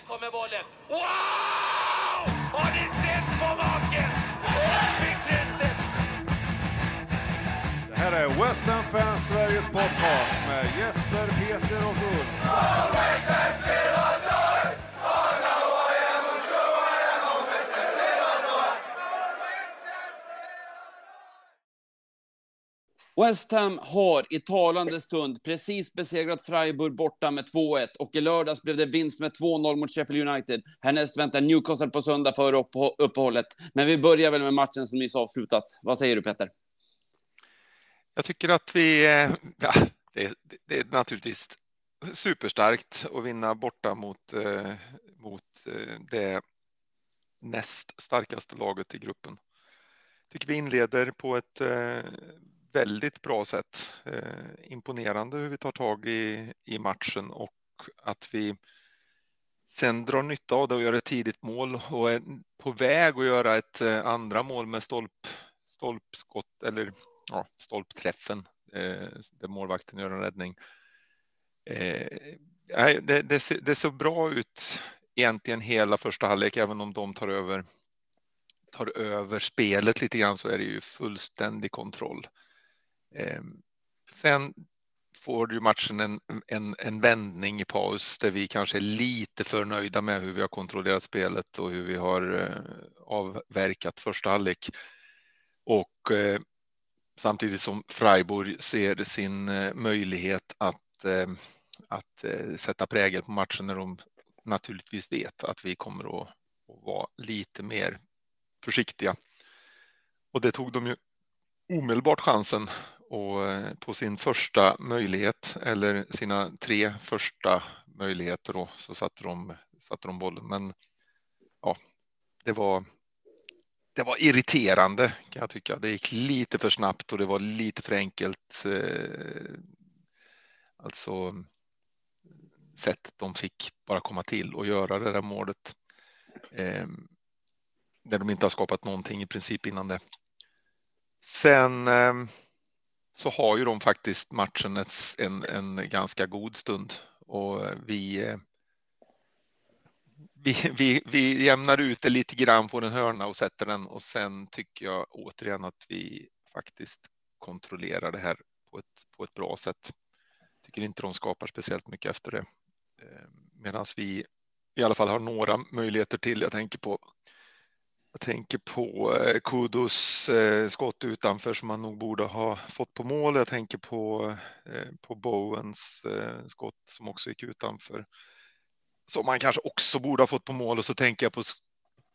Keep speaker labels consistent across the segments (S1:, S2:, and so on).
S1: Här kommer bollen. Wow! Har ni sett på maken?
S2: Det här är West Ham Fans Sveriges podcast med Jesper, Peter och Ulf.
S3: West Ham har i talande stund precis besegrat Freiburg borta med 2-1 och i lördags blev det vinst med 2-0 mot Sheffield United. Härnäst väntar Newcastle på söndag före uppehå- uppehållet. Men vi börjar väl med matchen som nyss avslutats. Vad säger du Peter?
S4: Jag tycker att vi, eh, ja, det, det är naturligtvis superstarkt att vinna borta mot, eh, mot eh, det näst starkaste laget i gruppen. Tycker vi inleder på ett väldigt bra sätt. Eh, imponerande hur vi tar tag i, i matchen och att vi sen drar nytta av det och gör ett tidigt mål och är på väg att göra ett eh, andra mål med stolp, stolpskott eller ja, stolpträffen eh, där målvakten gör en räddning. Eh, det, det, ser, det bra ut egentligen hela första halvlek, även om de tar över tar över spelet lite grann så är det ju fullständig kontroll. Ehm, sen får ju matchen en, en, en vändning i paus där vi kanske är lite för nöjda med hur vi har kontrollerat spelet och hur vi har eh, avverkat första halvlek. Och eh, samtidigt som Freiburg ser sin eh, möjlighet att, eh, att eh, sätta prägel på matchen när de naturligtvis vet att vi kommer att, att vara lite mer försiktiga. Och det tog de ju omedelbart chansen och eh, på sin första möjlighet eller sina tre första möjligheter då så satte de, satte de bollen. Men ja, det var. Det var irriterande kan jag tycka. Det gick lite för snabbt och det var lite för enkelt. Eh, alltså sättet de fick bara komma till och göra det där målet. Eh, där de inte har skapat någonting i princip innan det. Sen eh, så har ju de faktiskt matchen en, en ganska god stund och eh, vi, eh, vi, vi, vi jämnar ut det lite grann på en hörna och sätter den och sen tycker jag återigen att vi faktiskt kontrollerar det här på ett, på ett bra sätt. Tycker inte de skapar speciellt mycket efter det. Eh, Medan vi i alla fall har några möjligheter till. Jag tänker på jag tänker på eh, Kudos eh, skott utanför som han nog borde ha fått på mål. Jag tänker på, eh, på Bowens skott som också gick utanför. Som man kanske också borde ha fått på mål och så tänker jag på,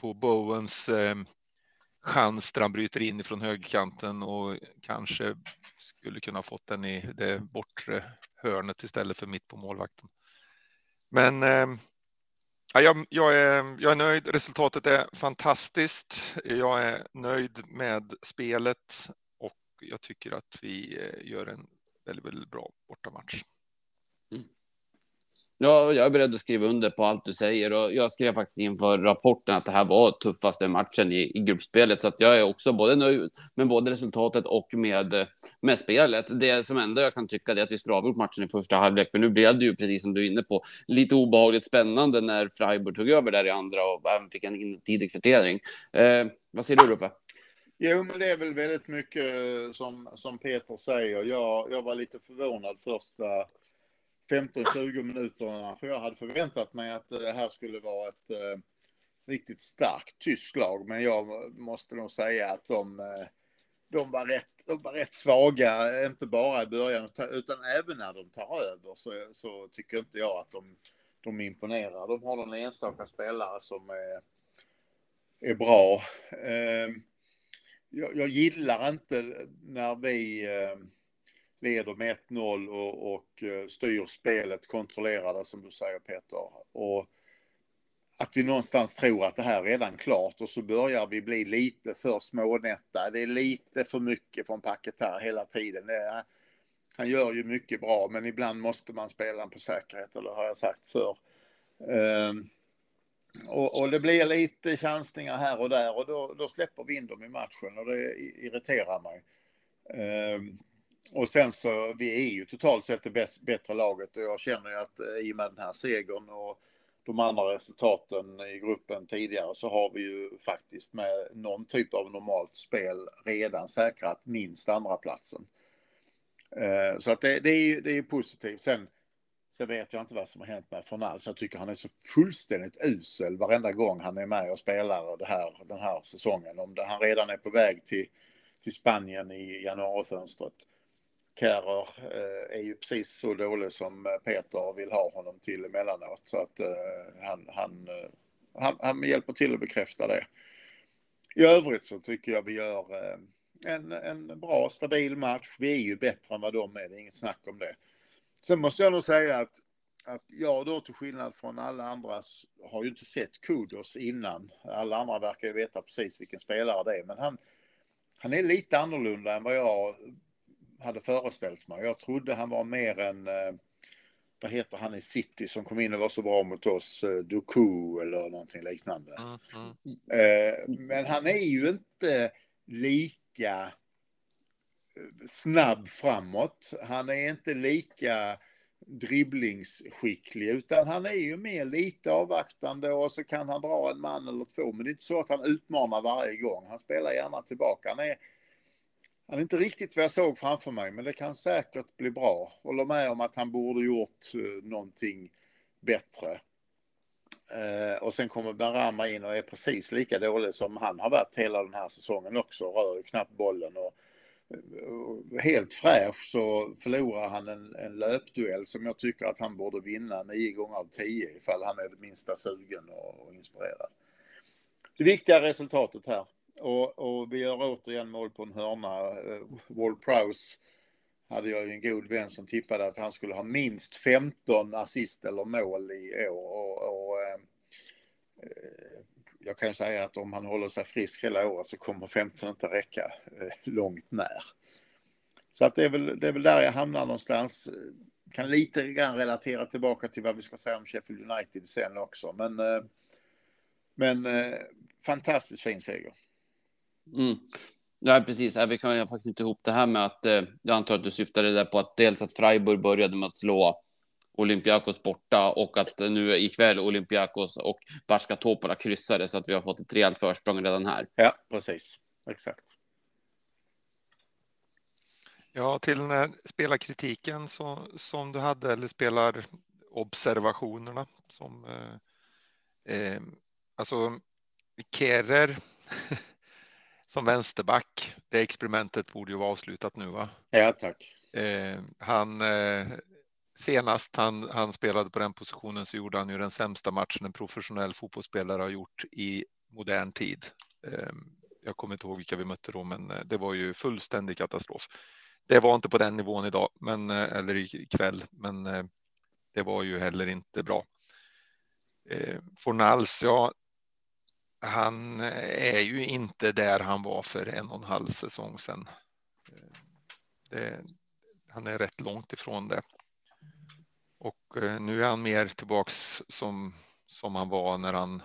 S4: på Bowens chans där han bryter in ifrån högerkanten och kanske skulle kunna fått den i det bortre hörnet istället för mitt på målvakten. Men eh, jag, jag, är, jag är nöjd. Resultatet är fantastiskt. Jag är nöjd med spelet och jag tycker att vi eh, gör en väldigt, väldigt bra bortamatch. Mm.
S3: Ja, jag är beredd att skriva under på allt du säger och jag skrev faktiskt inför rapporten att det här var tuffaste matchen i, i gruppspelet så att jag är också både nöjd med både resultatet och med, med spelet. Det som ändå jag kan tycka är att vi skulle avgjort matchen i första halvlek för nu blev det ju precis som du är inne på lite obehagligt spännande när Freiburg tog över där i andra och även fick en tidig kvittering. Eh, vad säger du Ruffe?
S5: Jo, men det är väl väldigt mycket eh, som, som Peter säger. Jag, jag var lite förvånad första 15-20 minuterna, för jag hade förväntat mig att det här skulle vara ett eh, riktigt starkt tyskt lag, men jag måste nog säga att de, eh, de, var rätt, de var rätt svaga, inte bara i början, utan även när de tar över så, så tycker inte jag att de, de imponerar. De har någon enstaka spelare som är, är bra. Eh, jag, jag gillar inte när vi eh, leder med 1-0 och, och eh, styr spelet, kontrollerar det som du säger Peter. Och att vi någonstans tror att det här är redan klart och så börjar vi bli lite för smånätta. Det är lite för mycket från packet här hela tiden. Är, han gör ju mycket bra, men ibland måste man spela på säkerhet, eller har jag sagt för. Um, ehm, och, och, det blir lite chansningar här och där och då, då släpper vi in dem i matchen och det irriterar mig. Um, och sen så, vi är ju totalt sett det bäst, bättre laget och jag känner ju att eh, i och med den här segern och de andra resultaten i gruppen tidigare så har vi ju faktiskt med någon typ av normalt spel redan säkrat minst andra platsen. Eh, så att det, det, är, det är positivt. Sen, sen vet jag inte vad som har hänt med Fornals. Jag tycker han är så fullständigt usel varenda gång han är med och spelar det här, den här säsongen. Om det, han redan är på väg till, till Spanien i januarifönstret. Kerrer eh, är ju precis så dålig som eh, Peter vill ha honom till emellanåt. Så att eh, han, han, han, han hjälper till att bekräfta det. I övrigt så tycker jag vi gör en, en bra, stabil match. Vi är ju bättre än vad de är, det är inget snack om det. Sen måste jag nog säga att, att jag då till skillnad från alla andra har ju inte sett Kudos innan. Alla andra verkar ju veta precis vilken spelare det är, men han, han är lite annorlunda än vad jag hade föreställt mig. Jag trodde han var mer en, eh, vad heter han i City som kom in och var så bra mot oss, eh, Doku eller någonting liknande. Mm, mm. Men han är ju inte lika snabb framåt. Han är inte lika dribblingsskicklig utan han är ju mer lite avvaktande och så kan han dra en man eller två men det är inte så att han utmanar varje gång. Han spelar gärna tillbaka. Han är, han är inte riktigt vad jag såg framför mig men det kan säkert bli bra. Håller med om att han borde gjort eh, någonting bättre. Eh, och sen kommer Berama in och är precis lika dålig som han har varit hela den här säsongen också. Rör knappt bollen och eh, helt fräsch så förlorar han en, en löpduell som jag tycker att han borde vinna nio gånger av tio ifall han är det minsta sugen och, och inspirerad. Det viktiga resultatet här. Och, och, vi gör återigen mål på en hörna. Eh, Wall Prowse hade jag ju en god vän som tippade att han skulle ha minst 15 assist eller mål i år. Och, och eh, eh, jag kan säga att om han håller sig frisk hela året så kommer 15 inte räcka eh, långt när. Så att det är, väl, det är väl där jag hamnar någonstans. Kan lite grann relatera tillbaka till vad vi ska säga om Sheffield United sen också. Men, eh, men fantastiskt fin seger.
S3: Mm. Ja, precis. Vi kan faktiskt knyta ihop det här med att jag antar att du syftade där på att dels att Freiburg började med att slå Olympiakos borta och att nu ikväll Olympiakos och Barska Topola kryssade så att vi har fått ett rejält försprång redan här.
S5: Ja, precis. Exakt.
S4: Ja, till den här spelarkritiken så, som du hade eller spelarobservationerna som eh, eh, alltså Kerer som vänsterback. Det experimentet borde ju vara avslutat nu, va?
S5: Ja, tack.
S4: Eh, han eh, senast han, han spelade på den positionen så gjorde han ju den sämsta matchen en professionell fotbollsspelare har gjort i modern tid. Ehm, jag kommer inte ihåg vilka vi mötte då, men eh, det var ju fullständig katastrof. Det var inte på den nivån idag, men eh, eller ikväll, men eh, det var ju heller inte bra. Fornals, ja, han eh, är ju inte där han var för en och en halv säsong sedan. Eh, det, han är rätt långt ifrån det. Och eh, nu är han mer tillbaks som, som han var när han,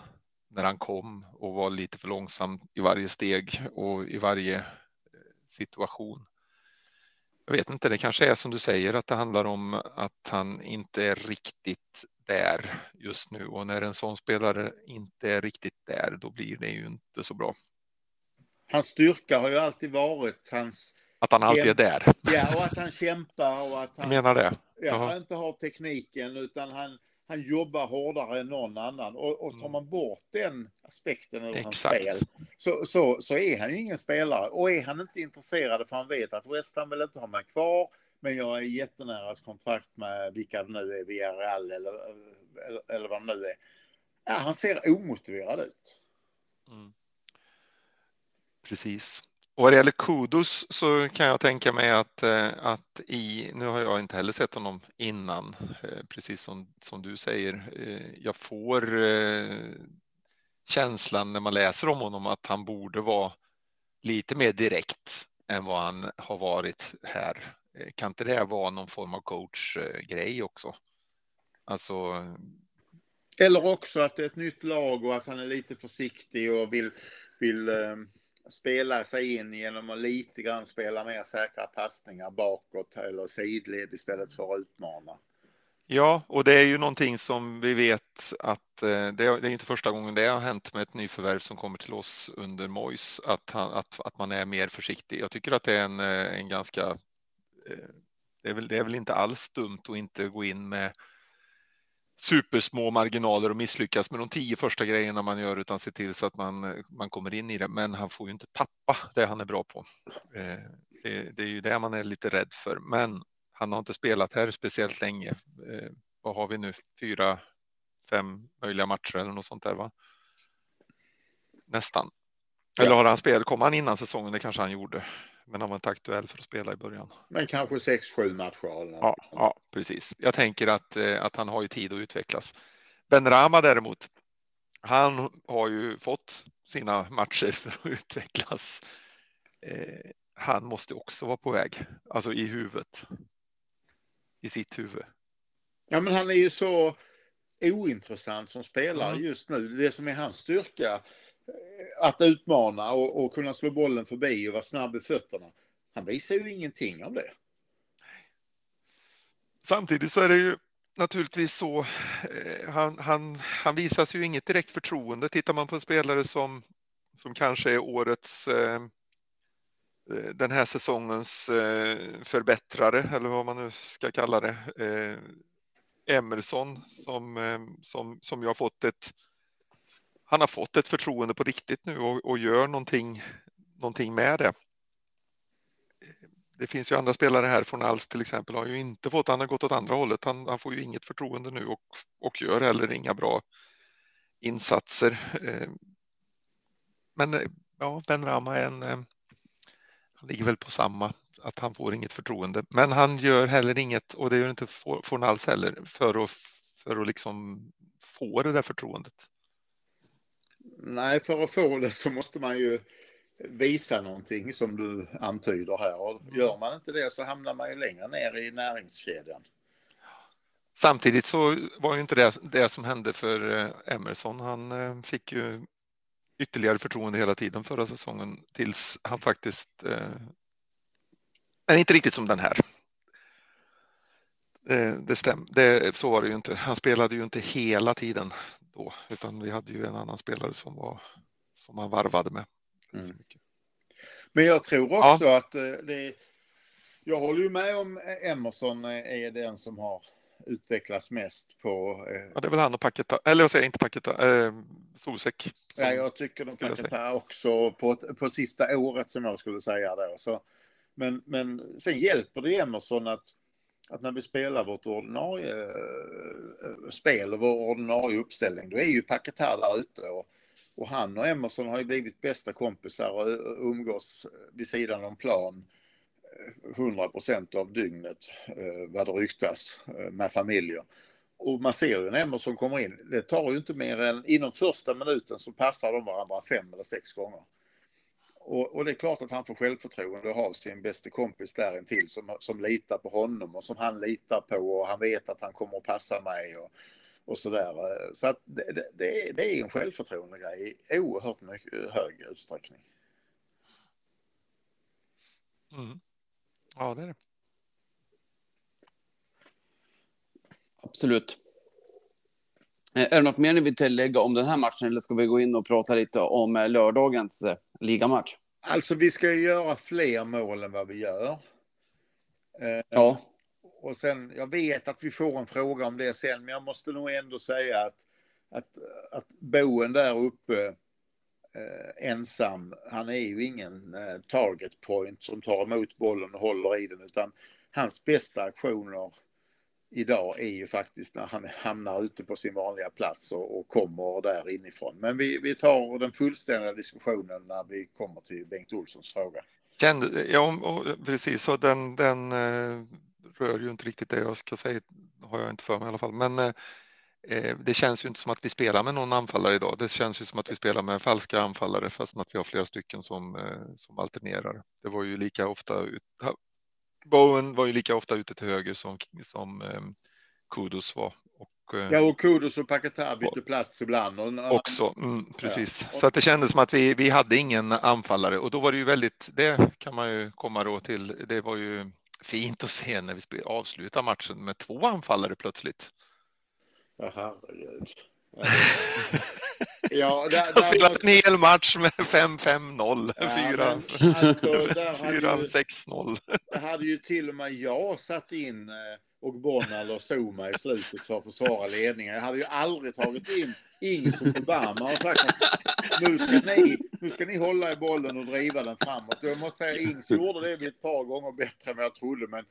S4: när han kom och var lite för långsam i varje steg och i varje situation. Jag vet inte, det kanske är som du säger att det handlar om att han inte är riktigt där just nu och när en sån spelare inte är riktigt där, då blir det ju inte så bra.
S5: Hans styrka har ju alltid varit hans
S4: att han alltid är där.
S5: Ja, och att han kämpar och att han...
S4: Menar det.
S5: Ja, inte har tekniken utan han, han jobbar hårdare än någon annan. Och, och tar mm. man bort den aspekten ur hans spel så, så, så är han ju ingen spelare. Och är han inte intresserad för han vet att West Ham vill inte ha mig kvar men jag är jättenära ett kontrakt med vilka det nu är, Villarreal eller, eller, eller vad det nu är. Ja, han ser omotiverad ut. Mm.
S4: Precis. Och vad det gäller Kudos så kan jag tänka mig att, eh, att i, nu har jag inte heller sett honom innan, eh, precis som, som du säger. Eh, jag får känslan när man läser om honom att han borde vara lite mer direkt än vad han har varit här. Kan inte det vara någon form av coachgrej också? Alltså.
S5: Eller också att det är ett nytt lag och att han är lite försiktig och vill, vill spela sig in genom att lite grann spela mer säkra passningar bakåt eller sidled istället för att utmana.
S4: Ja, och det är ju någonting som vi vet att eh, det är, inte första gången det har hänt med ett nyförvärv som kommer till oss under Mois att, han, att, att man är mer försiktig. Jag tycker att det är en, eh, en ganska. Eh, det är, väl, det är väl inte alls dumt att inte gå in med supersmå marginaler och misslyckas med de tio första grejerna man gör utan se till så att man, man kommer in i det. Men han får ju inte tappa det han är bra på. Det, det är ju det man är lite rädd för. Men han har inte spelat här speciellt länge. Eh, vad har vi nu? Fyra, fem möjliga matcher eller något sånt där, va? Nästan. Eller har han spelat? Kom han innan säsongen? Det kanske han gjorde, men han var inte aktuell för att spela i början.
S5: Men kanske sex, sju matcher.
S4: Eller ja, ja, precis. Jag tänker att, eh, att han har ju tid att utvecklas. Ben Rama däremot, han har ju fått sina matcher för att utvecklas. Eh, han måste också vara på väg, alltså i huvudet i sitt huvud.
S5: Ja, men han är ju så ointressant som spelare mm. just nu. Det som är hans styrka, att utmana och, och, kunna slå bollen förbi och vara snabb i fötterna. Han visar ju ingenting av det.
S4: Samtidigt så är det ju naturligtvis så. Eh, han, han, han visas ju inget direkt förtroende. Tittar man på en spelare som, som kanske är årets eh, eh den här säsongens eh, förbättrare eller vad man nu ska kalla det. Eh, Emerson som, eh, som, som jag fått ett han har fått ett förtroende på riktigt nu och, och gör någonting, någonting med det. Det finns ju andra spelare här från Alls till exempel har ju inte fått, han har gått åt andra hållet. Han, han får ju inget förtroende nu och, och gör heller inga bra insatser. Men ja, Ben Rama är en han ligger väl på samma, att han får inget förtroende. Men han gör heller inget, och det gör inte Fornals heller, för att, för att liksom få det där förtroendet.
S5: Nej, för att få det så måste man ju visa någonting som du antyder här. Och mm. gör man inte det så hamnar man ju längre ner i näringskedjan.
S4: Samtidigt så var ju inte det det som hände för eh, Emerson. Han eh, fick ju ytterligare förtroende hela tiden förra säsongen tills han faktiskt. Eh, men inte riktigt som den här. Det, det stämmer, det, så var det ju inte. Han spelade ju inte hela tiden då, utan vi hade ju en annan spelare som var som han varvade med. Mm.
S5: Men jag tror också ja. att eh, det. Jag håller ju med om Emerson är den som har utvecklas mest på...
S4: Eh, ja, det är väl han och Paketa, eller jag säger inte Paketa, eh, Solsäck.
S5: Ja, jag tycker nog Paketa också på, på sista året som jag skulle säga då. Så, men, men sen hjälper det Emerson att, att när vi spelar vårt ordinarie eh, spel och vår ordinarie uppställning, då är ju Paketa där ute. Och, och han och Emerson har ju blivit bästa kompisar och umgås vid sidan om plan eh, 100 procent av dygnet eh, vad det ryktas med familjer. Och man ser ju när Emerson kommer in, det tar ju inte mer än inom första minuten så passar de varandra fem eller sex gånger. Och, och det är klart att han får självförtroende att ha sin bästa kompis där intill som, som litar på honom och som han litar på och han vet att han kommer att passa mig och, och sådär. Så att det, det, det, är, det är en självförtroende grej i oerhört mycket hög utsträckning.
S4: Mm. Ja, det är det.
S3: Absolut. Eh, är det något mer ni vill tillägga om den här matchen eller ska vi gå in och prata lite om eh, lördagens eh, ligamatch?
S5: Alltså vi ska ju göra fler mål än vad vi gör.
S3: Ja.
S5: Och sen, jag vet att vi får en fråga om det sen, men jag måste nog ändå säga att, att, att boen där uppe eh, ensam. Han är ju ingen eh, target point som tar emot bollen och håller i den utan hans bästa aktioner idag är ju faktiskt när han hamnar ute på sin vanliga plats och, och kommer där inifrån. Men vi, vi tar den fullständiga diskussionen när vi kommer till Bengt Olssons fråga.
S4: Ja, precis. Så den, den eh, rör ju inte riktigt det jag ska säga, har jag inte för mig i alla fall. Men eh, eh, det känns ju inte som att vi spelar med någon anfallare idag. Det känns ju som att vi spelar med falska anfallare fast att vi har flera stycken som, eh, som alternerar. Det var ju lika ofta ut, Bowen var ju lika ofta ute till höger som, som um, Kudos var. Och,
S5: ja, och Kudos och Paketa bytte plats ibland.
S4: Och, också, mm, precis. Ja. Så att det kändes som att vi, vi hade ingen anfallare och då var det ju väldigt, det kan man ju komma då till, det var ju fint att se när vi avslutar matchen med två anfallare plötsligt.
S5: Ja, herregud. Ja, där,
S4: Jag har spelat
S5: måste-
S4: en hel match med 5-5-0,
S5: Ja,
S4: 4
S5: men alltså, där hade ju-
S4: 4-6-0.
S5: Det hade ju till och med jag satt in eh, och Bonal och Zuma i slutet för att försvara ledningen. Jag hade ju aldrig tagit in Ings och Obama och sagt att nu ska, ni, nu ska ni hålla i bollen och driva den framåt. Jag måste säga Ings gjorde det ett par gånger bättre än vad jag trodde, men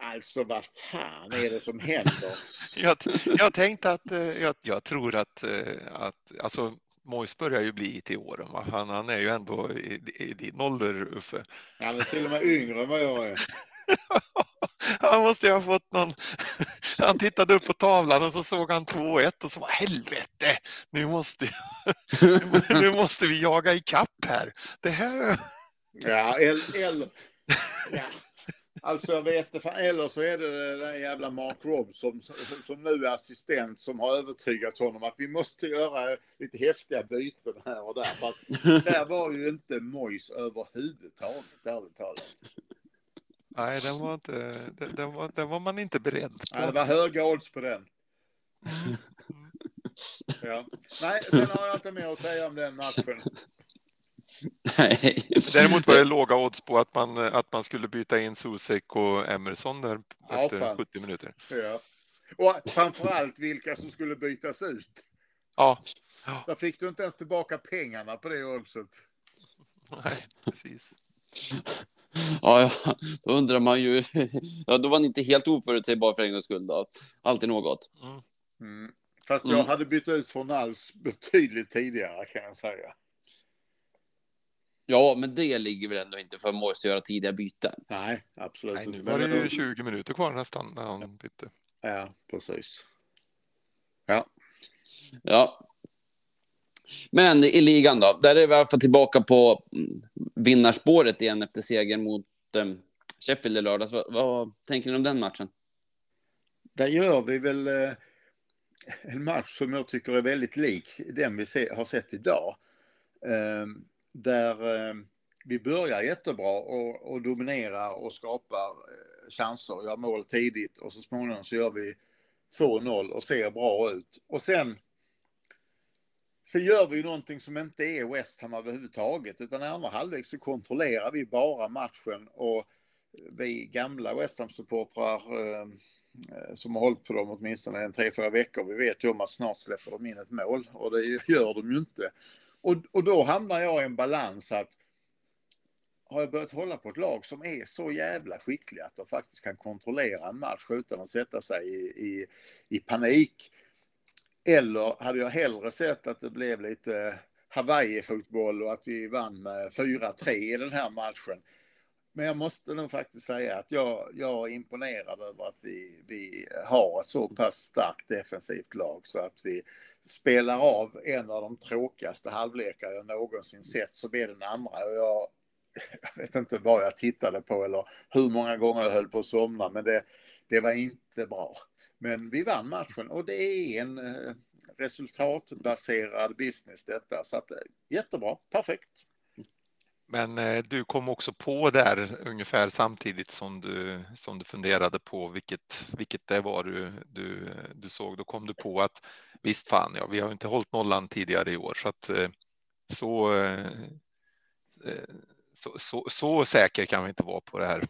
S5: alltså vad fan är det som händer?
S4: Jag, jag tänkte att eh, jag, jag tror att, eh, att alltså, Mois börjar ju bli till åren. Va? Han, han är ju ändå i, i din ålder, Uffe.
S5: Han är till och med yngre än vad jag är.
S4: Han måste ju ha fått någon... Han tittade upp på tavlan och så såg han 2-1 och så var helvete, nu måste, nu måste vi jaga i kapp här. Det här...
S5: Ja, eller... eller ja. Alltså jag vet fan, eller så är det den jävla Mark Robson som, som nu är assistent som har övertygat honom att vi måste göra lite häftiga byten här och där. För att där var ju inte Mois överhuvudtaget, ärligt talat.
S4: Nej, den var, inte, den, den, var, den var man inte beredd
S5: Ja, det
S4: på.
S5: var höga odds på den. Ja. Nej, sen har jag inte mer att säga om den matchen.
S3: Nej.
S4: Däremot var det låga odds på att man, att man skulle byta in Susek och Emerson där
S5: Ja,
S4: efter
S5: fan.
S4: 70 minuter.
S5: Ja. Och framförallt vilka som skulle bytas ut.
S4: Ja,
S5: Där fick du inte ens tillbaka pengarna på det oddset.
S4: nej, precis.
S3: Ja, ja, då undrar man ju. Ja, då var han inte helt oförutsägbar för en gångs skull. Då. Alltid något.
S4: Mm.
S5: Mm. Fast
S3: Mm.
S5: jag hade bytt ut från alls betydligt tidigare kan jag säga.
S3: Ja, men det ligger väl ändå inte för Moise att göra tidiga byten.
S5: Nej, absolut
S4: Nej, nu
S5: inte.
S4: var det ju 20 minuter kvar nästan när han bytte.
S5: Ja, precis.
S3: Ja. Men i ligan då, där är vi i alla fall tillbaka på vinnarspåret igen efter segern mot um, Sheffield i lördags. Vad, vad tänker ni om den matchen?
S5: Där gör vi väl eh, en match som jag tycker är väldigt lik den vi se, har sett idag. Eh, där eh, vi börjar jättebra och, och dominerar och skapar eh, chanser, gör mål tidigt och så småningom så gör vi 2-0 och ser bra ut. Och sen så gör vi ju någonting som inte är West Ham överhuvudtaget utan i andra halvlek så kontrollerar vi bara matchen och vi gamla West Ham-supportrar eh, som har hållit på dem åtminstone en tre, fyra veckor. Vi vet ju om att snart släpper de in ett mål och det gör de ju inte. Och, och då hamnar jag i en balans att har jag börjat hålla på ett lag som är så jävla skickliga att de faktiskt kan kontrollera en match utan att sätta sig i, i, i panik. Eller hade jag hellre sett att det blev lite Hawaii-fotboll och att vi vann med 4-3 i den här matchen. Men jag måste nog faktiskt säga att jag, jag är imponerad över att vi, vi har ett så pass starkt defensivt lag så att vi spelar av en av de tråkigaste halvlekar jag någonsin sett så blir den andra. Och jag, jag vet inte vad jag tittade på eller hur många gånger jag höll på att somna men det, det var inte bra. Men vi vann matchen och det är en eh, resultatbaserad business detta. Så att, eh, jättebra, perfekt.
S4: Men eh, du kom också på där ungefär samtidigt som du, som du funderade på vilket, vilket det var du, du, du såg. Då kom du på att visst fan, ja, vi har inte hållit nollan tidigare i år så att eh, så, eh, så, så, så säker kan vi inte vara på det här.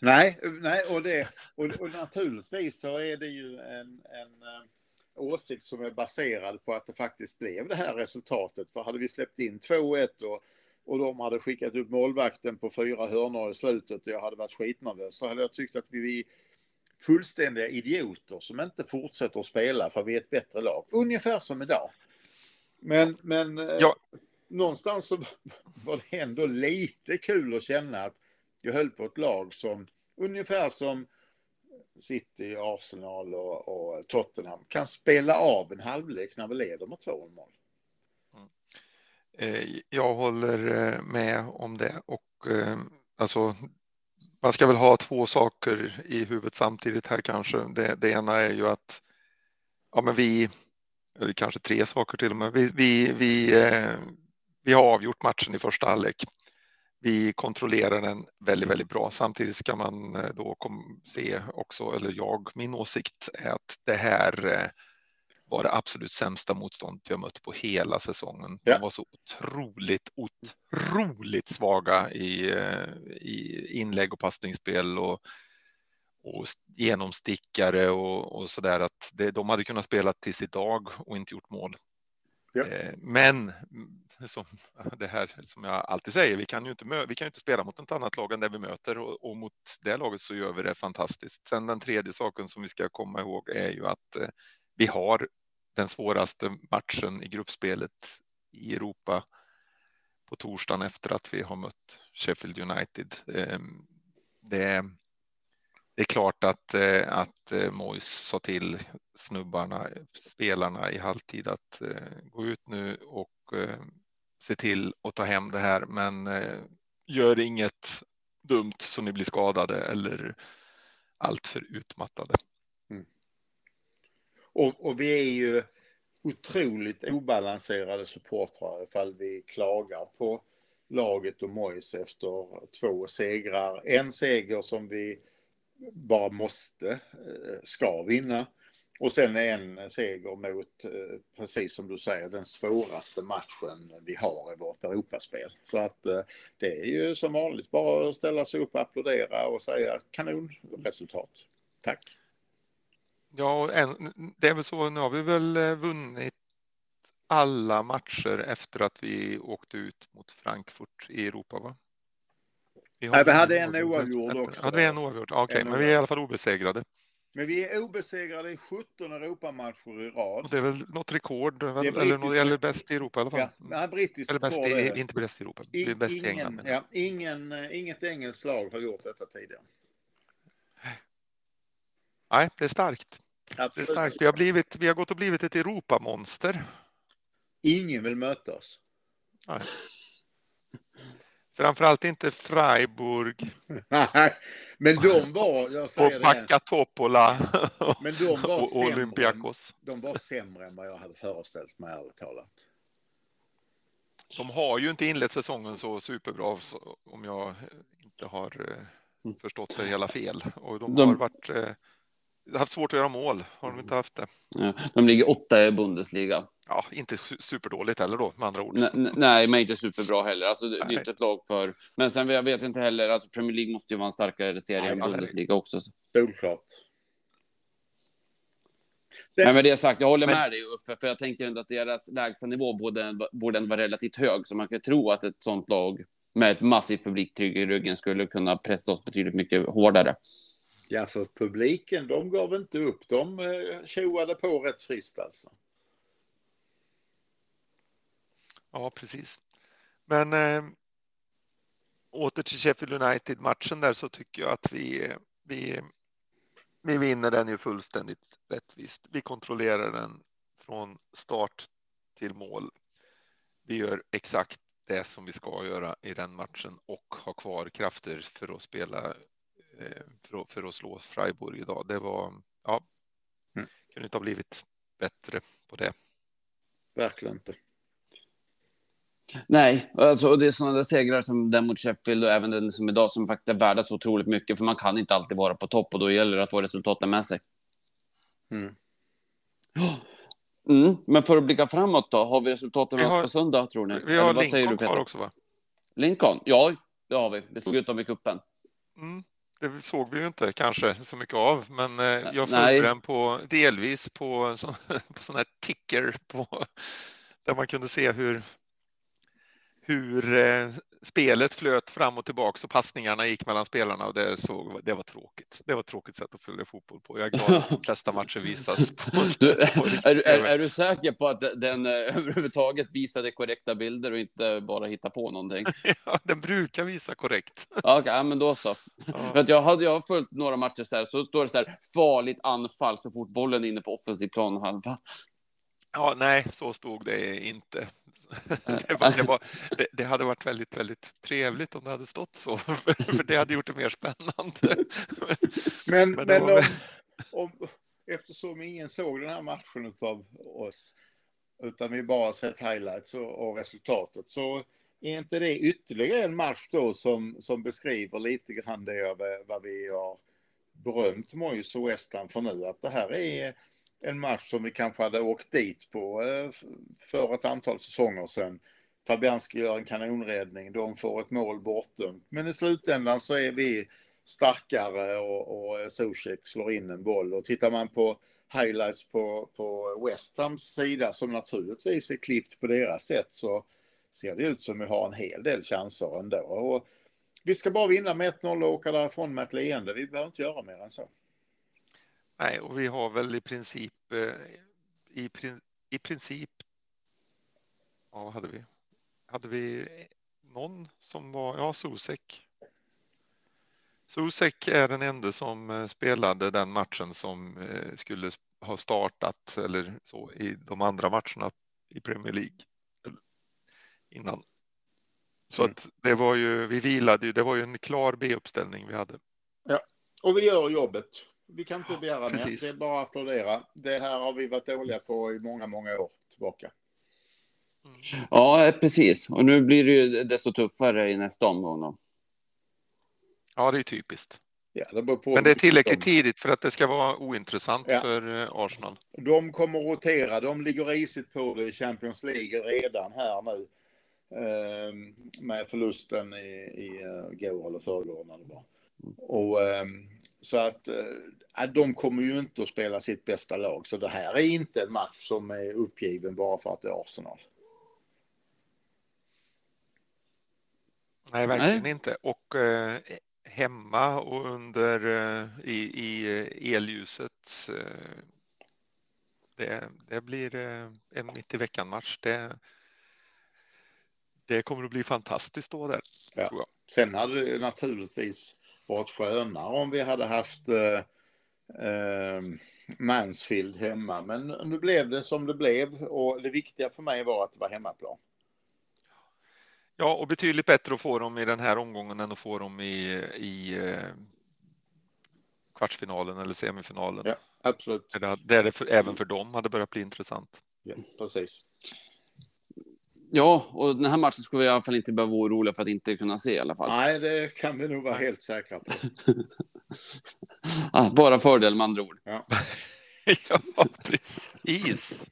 S5: Nej, nej och, det, och, och naturligtvis så är det ju en, en eh, åsikt som är baserad på att det faktiskt blev det här resultatet. För hade vi släppt in 2-1 och, och de hade skickat upp målvakten på fyra hörnor i slutet och jag hade varit skitnervös så hade jag tyckt att vi är fullständiga idioter som inte fortsätter att spela för vi är ett bättre lag. Ungefär som idag. Men, men eh,
S4: Ja.
S5: någonstans så var det ändå lite kul att känna att jag höll på ett lag som ungefär som City, Arsenal och, och Tottenham kan spela av en halvlek när vi leder med 2 mål.
S4: Eh, Eh, jag håller eh, med om det och eh, alltså man ska väl ha två saker i huvudet samtidigt här kanske. Det, det ena är ju att ja, men vi, eller kanske tre saker till och med, vi, vi, vi, eh, vi har avgjort matchen i första halvlek. vi kontrollerar den väldigt, väldigt bra. Samtidigt ska man då kom, se också, eller jag, min åsikt är att det här eh, var det absolut sämsta motstånd vi har mött på hela säsongen.
S5: Ja.
S4: De var så otroligt, otroligt svaga i, eh, i inlägg och passningsspel och, och genomstickare och, och så där att det, de hade kunnat spela tills idag och inte gjort mål.
S5: Ja.
S4: Eh, Men som det här som jag alltid säger, vi kan ju inte, vi kan inte spela mot något annat lag än det vi möter och, och mot det laget så gör vi det fantastiskt. Sen den tredje saken som vi ska komma ihåg är ju att eh, vi har den svåraste matchen i gruppspelet i Europa på torsdagen efter att vi har mött Sheffield United. Det Det, det är klart att, eh, att eh, Mois sa till snubbarna, spelarna i halvtid att eh, gå ut nu och se till att ta hem det här, men gör inget dumt så ni blir skadade eller alltför utmattade.
S5: Och, och vi är ju otroligt obalanserade supportrar ifall vi klagar på laget och Mojs efter två segrar. En seger som vi bara måste, eh, ska vinna. Och sen en seger mot, eh, precis som du säger, den svåraste matchen vi har i vårt Europaspel. Så att eh, det är ju som vanligt bara att ställa sig upp, och applådera och säga kanonresultat. Tack.
S4: Ja, det är väl så, nu har vi väl eh, vunnit alla matcher efter att vi åkte ut mot Frankfurt i Europa, va? Vi har
S5: Nej, vi hade en oavgjord också.
S4: Hade vi en oavgjord? Okej,
S5: En
S4: men vi är i alla fall obesegrade.
S5: Men vi är obesegrade i 17 Europamatcher i rad.
S4: det är väl något rekord, väl, eller, något, eller bäst i Europa i alla fall.
S5: Ja, nej, brittiskt
S4: Eller bäst i, inte bäst i Europa,
S5: I-
S4: bäst i England.
S5: ingen,
S4: menar jag.
S5: ja, ingen, eh, inget engelskt lag har gjort detta tidigare.
S4: Nej, det är starkt. Det är
S5: Absolut.
S4: starkt. Vi har, blivit, vi har gått och blivit ett Europamonster.
S5: Ingen vill möta oss.
S4: Nej. Framförallt inte Freiburg
S5: Nej, men de var, jag
S4: och
S5: säger det,
S4: Backa Topola
S5: men de var,
S4: och
S5: sämre,
S4: Olympiakos.
S5: de var sämre än vad jag hade föreställt mig ärligt talat.
S4: De har ju inte inlett säsongen så superbra om jag inte har eh, förstått det hela fel. Och de,
S3: De-
S4: har varit, eh, haft svårt att göra mål. Har de inte haft det?
S3: Ja, de ligger åtta i Bundesliga.
S4: Ja, inte su- superdåligt heller då med andra ord.
S3: N- n- nej, men inte superbra heller. Alltså, det, det är
S4: Nej.
S3: inte ett lag för... Men sen jag vet inte heller, alltså Premier League måste ju vara en starkare serie
S5: Nej,
S3: än
S4: det det.
S3: Bundesliga också.
S5: Solklart.
S3: Men med det sagt, jag håller
S4: Men-
S3: med dig Uffe, för jag tänker ändå att deras lägsta nivå borde, borde vara relativt hög, så man kan tro att ett sånt lag med ett massivt publiktryck i ryggen skulle kunna pressa oss betydligt mycket hårdare.
S5: Ja, för publiken, de gav inte upp. De eh, tjoade på rätt friskt alltså.
S4: Ja, precis. Men eh, åter till Sheffield United-matchen där så tycker jag att vi, eh, vi, vi vinner den ju fullständigt rättvist. Vi kontrollerar den från start till mål. Vi gör exakt det som vi ska göra i den matchen och har kvar krafter för att spela för att, för att slå Freiburg idag. Det var, ja,
S5: Mm.
S4: kunde inte ha blivit bättre på det.
S5: Verkligen inte.
S3: Nej, alltså, och det är sådana där segrar som den mot Sheffield och även den som idag som faktiskt är värda så otroligt mycket, för man kan inte alltid vara på topp och då gäller det att få resultaten med sig.
S5: Mm.
S3: Mm, men för att blicka framåt då, har vi resultaten
S4: Vi har-
S3: på söndag tror ni?
S4: Vi
S3: Eller
S4: har
S3: säger
S4: Lincoln
S3: du,
S4: kvar också va?
S3: Lincoln? Ja, det har vi. Vi slog ut dem i kuppen.
S4: Mm, det såg vi ju inte kanske så mycket av, men eh, jag följde den på delvis på, sån- på sån här ticker på, där man kunde se hur, hur eh, spelet flöt fram och tillbaka och passningarna gick mellan spelarna och det, såg, det var tråkigt. Det var ett tråkigt sätt att följa fotboll på. Jag är glad att de flesta matcher visas på,
S3: Du, är, är, är du säker på att den eh, överhuvudtaget visade korrekta bilder och inte bara hitta på någonting?
S4: Ja, den brukar visa korrekt.
S3: Ja, ja, men då så.
S4: Ja.
S3: Jag, hade, jag har följt några matcher så här, så står det så här farligt anfall så fort bollen är inne på offensiv planhalva.
S4: Ja, nej, så stod det inte. Det, var, det, var, det, det hade varit väldigt, väldigt trevligt om det hade stått så, för det hade gjort det mer spännande.
S5: Men,
S4: Men
S5: men,
S4: var
S5: om, om, eftersom ingen såg den här matchen av oss, utan vi bara sett highlights och, och resultatet, så är inte det ytterligare en match då som, som beskriver lite grann det vad vi har berömt Moyes och West Ham för nu? Att det här är en match som vi kanske hade åkt dit på eh, för ett antal säsonger sedan. Fabianski gör en kanonräddning, de får ett mål bortdömt. Men i slutändan så är vi starkare och, och eh, Zuzek slår in en boll. Och tittar man på highlights på, på West Hams sida som naturligtvis är klippt på deras sätt så ser det ut som vi har en hel del chanser ändå. Och vi ska bara vinna med 1-0 och åka därifrån med ett leende. Vi behöver inte göra mer än så.
S4: Nej, och vi har väl i princip eh, i, i princip. Ja, vad hade vi? Hade vi någon som var? Ja, Susek. Susek är den enda som eh, spelade den matchen som eh, skulle ha startat eller så i de andra matcherna i Premier League innan. Så mm. att det var ju, vi vilade ju, det var ju en klar B-uppställning vi hade.
S5: Ja, och vi gör jobbet. Vi kan inte begära mer, det är bara att applådera. Det här har vi varit dåliga på i många, många år tillbaka.
S3: Mm. Ja, precis. Och nu blir det ju desto tuffare i nästa omgång. Då.
S4: Ja, det är typiskt.
S5: Ja, det
S4: Men det är tillräckligt de... tidigt för att det ska vara ointressant ja. för eh, Arsenal.
S5: De kommer att rotera. De ligger risigt på det i Champions League redan här nu. Ehm, med förlusten i, i går eller förrgår när det var. Och, um, så att uh, de kommer ju inte att spela sitt bästa lag. Så det här är inte en match som är uppgiven bara för att det är Arsenal.
S4: Nej, verkligen Nej. inte. Och eh, hemma och under eh, i, i elljuset. Eh, det, det blir eh, en mitt i veckan match. Det, det kommer att bli fantastiskt då där.
S5: Ja. Sen hade det naturligtvis varit skönare om vi hade haft eh, eh, Mansfield hemma. Men nu blev det som det blev och det viktiga för mig var att det var hemmaplan.
S4: Ja, och betydligt bättre att få dem i den här omgången än att få dem i, i eh, kvartsfinalen eller semifinalen.
S5: Ja, absolut.
S4: Där, där det för, även för dem hade börjat bli intressant.
S5: Ja, precis.
S3: Ja, och den här matchen skulle vi i alla fall inte behöva vara oroliga för att inte kunna se i alla fall.
S5: Nej, det kan vi nog vara helt säkra på.
S3: ah, bara fördel med andra ord.
S4: Ja, ja precis.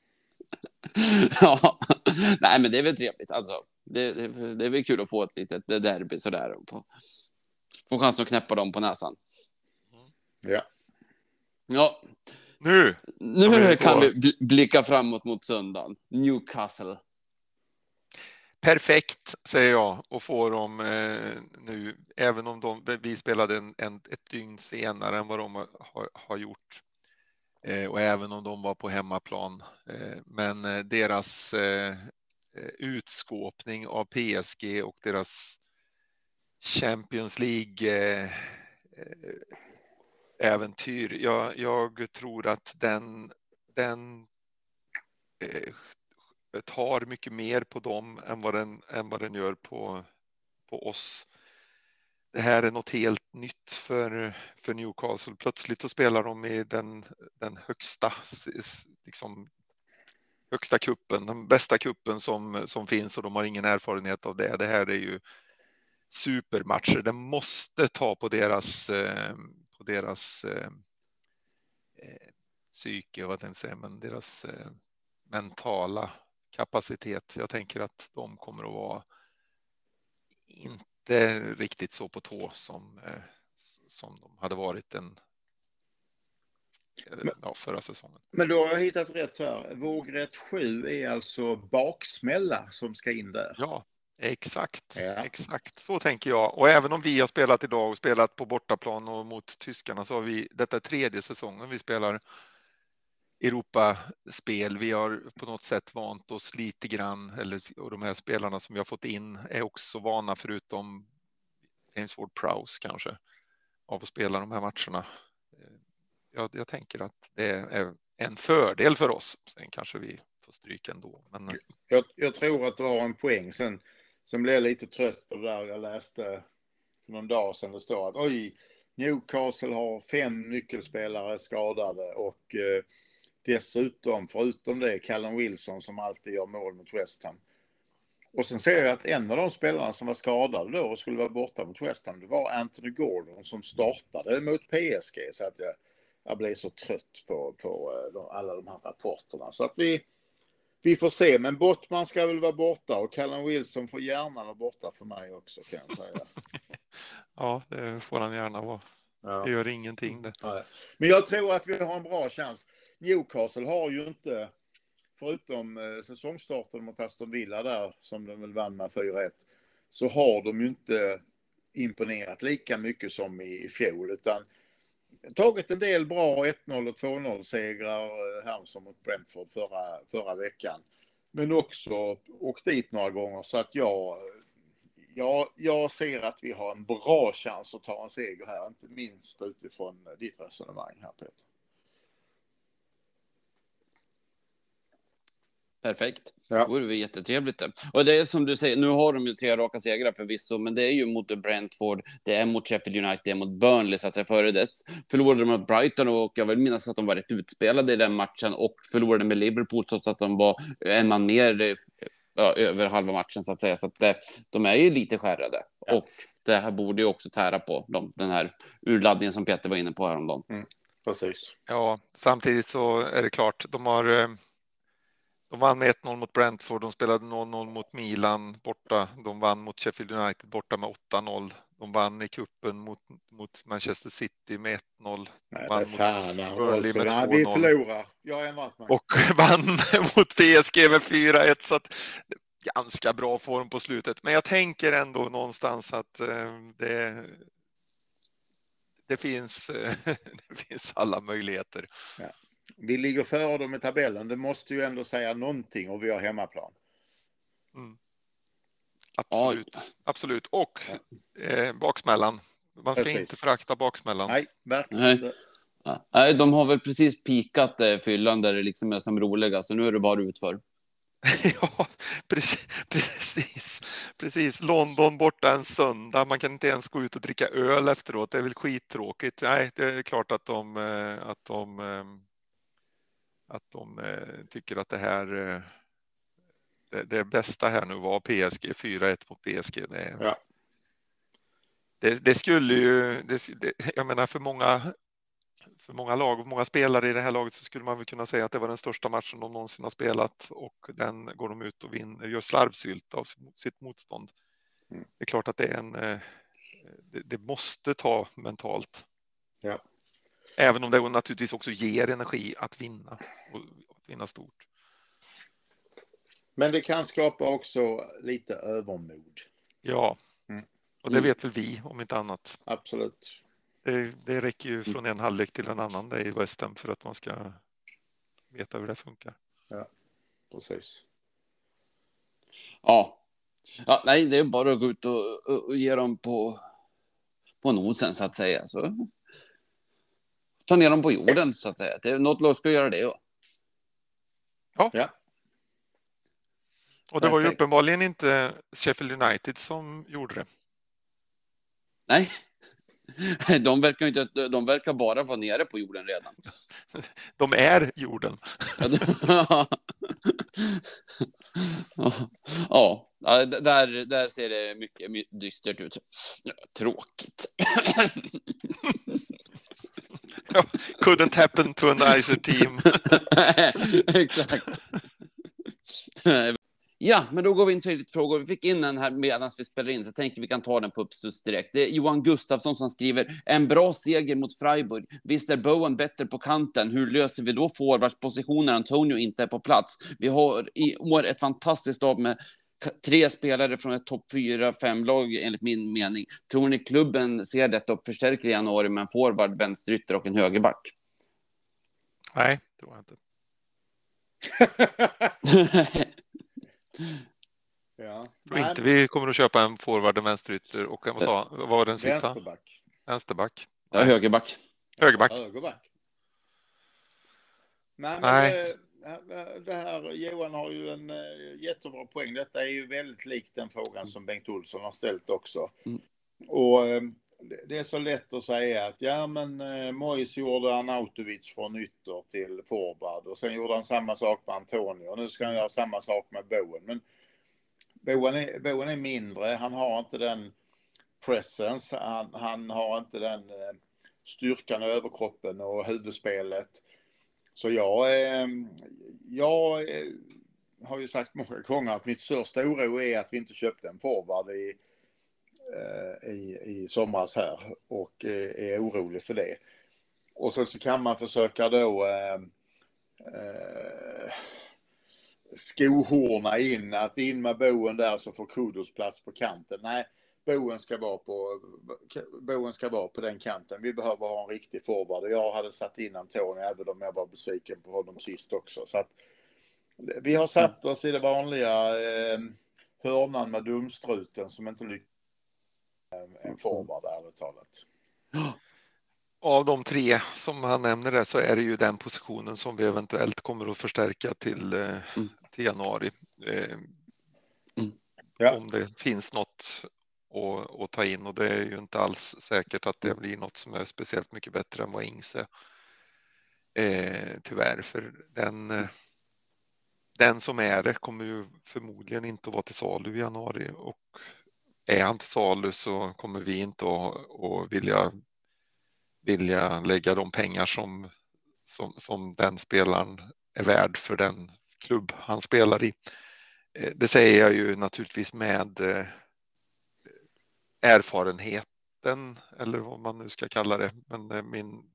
S3: ja, nej, men det är väl trevligt. Alltså, det, det, det är väl kul att få ett litet derby sådär. Få, få chansen att knäppa dem på näsan.
S5: Ja.
S3: Ja.
S4: Nu!
S3: Nu kan vi blicka framåt mot söndagen. Newcastle
S4: perfekt, säger jag, och får dem eh, nu, även om de, vi spelade en, en, ett dygn senare än vad de har, har gjort. Eh, och även om de var på hemmaplan. Eh, men eh, deras eh, eh utskåpning av PSG och deras Champions League eh, eh, äventyr. Jag, jag tror att den, den tar mycket mer på dem än vad den, än vad den gör på, på oss. Det här är något helt nytt för, för Newcastle. Plötsligt så spelar de i den, den högsta, liksom, högsta kuppen, den bästa kuppen som, som finns och de har ingen erfarenhet av det. Det här är ju supermatcher. Det måste ta på deras, eh, på deras eh, eh psyke, vad jag säga, men deras eh, mentala kapacitet. Jag tänker att de kommer att vara inte riktigt så på tå som, eh, som de hade varit en men, ja, förra säsongen.
S5: Men då har jag hittat rätt här. Vågrätt 7 är alltså baksmälla som ska in där.
S4: Ja, exakt. Ja. Exakt så tänker jag. Och även om vi har spelat idag och spelat på bortaplan och mot tyskarna så har vi detta är tredje säsongen vi spelar Europaspel. Vi har på något sätt vant oss lite grann, eller och de här spelarna som vi har fått in är också vana, förutom James Ward Prowse kanske, av att spela de här matcherna. Eh, jag, jag tänker att det är en fördel för oss. Sen kanske vi får stryk ändå. Men...
S5: Jag, jag tror att du har en poäng. Sen, sen blev jag lite trött på det där jag läste för någon dag sedan. Det står att oj, Newcastle har fem nyckelspelare skadade och eh, Dessutom, förutom det, Callum Wilson som alltid gör mål mot West Ham. Och sen ser jag att en av de spelarna som var skadade då och skulle vara borta mot West Ham, det var Anthony Gordon som startade mot PSG. Så att jag, jag blev så trött på, på eh, alla de här rapporterna. Så att vi, vi får se. Men Bottman ska väl vara borta och Callum Wilson får gärna vara borta för mig också kan jag säga.
S4: Ja, det får han gärna vara.
S5: Ja.
S4: Det gör ingenting det.
S5: Men jag tror att vi har en bra chans. Newcastle har ju inte, förutom eh, säsongstarten mot Aston Villa där, som de väl vann med 4-1, så har de ju inte imponerat lika mycket som i, i fjol, utan tagit en del bra 1-0 och 2-0 segrar eh, här som mot Brentford förra, förra veckan. Men också åkt dit några gånger så att jag, jag, jag ser att vi har en bra chans att ta en seger här, inte minst utifrån ditt resonemang här Peter.
S3: Perfekt.
S5: Ja.
S3: Det vore väl jättetrevligt det. Och det är som du säger, nu har de ju tre raka segrar förvisso, men det är ju mot Brentford, det är mot Sheffield United, det är mot Burnley så att säga. Före dess förlorade de mot Brighton och jag vill minnas att de var rätt utspelade i den matchen och förlorade med Liverpool trots att de var en man mer eh, ja, över halva matchen så att säga. Så att eh, de är ju lite skärrade
S5: Ja.
S3: och det här borde ju också tära på dem, den här urladdningen som Peter var inne på häromdagen.
S5: Precis.
S4: Ja, samtidigt så är det klart, de har eh, de vann med 1-0 mot Brentford, de spelade 0-0 mot Milan borta, de vann mot Sheffield United borta med 8-0. De vann i kuppen mot, mot Manchester City med 1-0.
S5: Nej,
S4: Vann
S5: men
S4: mot
S5: fan.
S4: Burnley med
S5: nej, vi
S4: 2-0.
S5: förlorar. Jag ändrat mig.
S4: och vann mot PSG med 4-1 så att ganska bra form på slutet. Men jag tänker ändå någonstans att eh, det, det finns, det finns alla möjligheter.
S5: Vi ligger före dem i tabellen. Det måste ju ändå säga någonting och vi har hemmaplan.
S4: Absolut, absolut. Och eh, baksmällan. Man ska
S5: Precis.
S4: inte förakta baksmällan.
S5: Nej, verkligen
S3: Nej.
S5: inte.
S3: Ja. Nej, de har väl precis pikat eh, fyllan där det liksom är som roligast, så nu är det bara utför.
S4: ja, precis, precis, precis. London borta en söndag. Man kan inte ens gå ut och dricka öl efteråt. Det är väl skittråkigt. Nej, det är klart att de, eh, att de, eh, att de eh, tycker att det här eh, det, det bästa här nu var PSG 4-1 mot PSG. Det,
S5: Ja.
S4: det, det skulle ju, jag menar för många, för många lag och många spelare i det här laget så skulle man väl kunna säga att det var den största matchen de någonsin har spelat och den går de ut och vinner, gör slarvsylt av sitt- motstånd.
S5: Mm.
S4: Det är klart att det är en, eh, det, det måste ta mentalt.
S5: Ja.
S4: Även om det naturligtvis också ger energi att vinna och att vinna stort.
S5: Men det kan skapa också lite övermod.
S4: Ja,
S5: Mm.
S4: och det
S3: Mm.
S4: vet väl vi om inte annat.
S5: Absolut.
S4: Det, det räcker ju från en halvlek till en annan där i West Ham för att man ska veta hur det funkar.
S5: Precis.
S3: Ja. ja, nej, det är bara att gå ut och, och, och ge dem på, på nosen så att säga. Så. Ta ner dem på jorden så att säga. Det är något lag ska göra det. Ja.
S5: Ja.
S4: Och det var ju uppenbarligen inte Sheffield United som gjorde det.
S3: Nej, de verkar, inte, de verkar bara vara nere på jorden redan.
S4: De är jorden.
S3: Ja, där, där ser det mycket my- dystert ut. Tråkigt.
S4: Couldn't happen to a nicer team.
S3: Exakt. Ja, men då går vi in till lite frågor. Vi fick in den här medan vi spelar in, så jag tänker vi kan ta den på uppstuds direkt. Det är Johan Gustafsson som skriver en bra seger mot Freiburg. Visst är Bowen bättre på kanten. Hur löser vi då forwardspositionen? Antonio inte är på plats. Vi har i år ett fantastiskt lag med tre spelare från ett topp 4-5-lag enligt min mening. Tror ni klubben ser detta och förstärker i januari med en forward, vänsterytter och en högerback?
S4: Nej, tror jag inte.
S5: ja.
S4: Tror inte vi kommer att köpa en forward, en vänsterytter och en, vad, sa, vad var den sista?
S5: Vänsterback.
S4: Vänsterback.
S3: ja, högerback.
S4: Högerback.
S5: Högerback. Nej, men
S4: Nej.
S5: Det, det här, Johan har ju en eh, jättebra poäng. Detta är ju väldigt likt den frågan som Bengt Olsson har ställt också.
S3: Mm.
S5: Och eh, det- är så lätt att säga att ja, men eh, Mois gjorde Arnautovic från ytter till forward och sen gjorde han samma sak med Antonio och nu ska han göra samma sak med Bowen. Men Boen är, Boen är mindre, han har inte den presence, han, han har inte den eh, styrkan i överkroppen och huvudspelet. Så jag, ehm, jag eh, har ju sagt många gånger att mitt största oro är att vi inte köpte en forward i, eh, i, i somras här och eh, är orolig för det. Och sen så kan man försöka då eh, eh, skohorna in, att in med boen där så får Kudos plats på kanten. Nej, boen ska vara på, boen ska vara på den kanten. Vi behöver ha en riktig forward. Jag hade satt in Antonio även om jag var besviken på honom sist också. Så att, vi har satt oss i det vanliga eh, hörnan med dumstruten som inte lyckas en forward ärligt talat.
S4: Av de tre som han nämner där så är det ju den positionen som vi eventuellt kommer att förstärka till, eh,
S3: Mm.
S4: till januari. Eh,
S3: Mm.
S5: Ja.
S4: Om det finns något och, och ta in och det är ju inte alls säkert att det blir något som är speciellt mycket bättre än vad Ingse. Eh, tyvärr, för den, eh, den som är det kommer ju förmodligen inte att vara till salu i januari och är han till salu så kommer vi inte att, att vilja, vilja lägga de pengar som, som, som den spelaren är värd för den klubb han spelar i. Eh, det säger jag ju naturligtvis med eh, erfarenheten eller vad man nu ska kalla det. Men min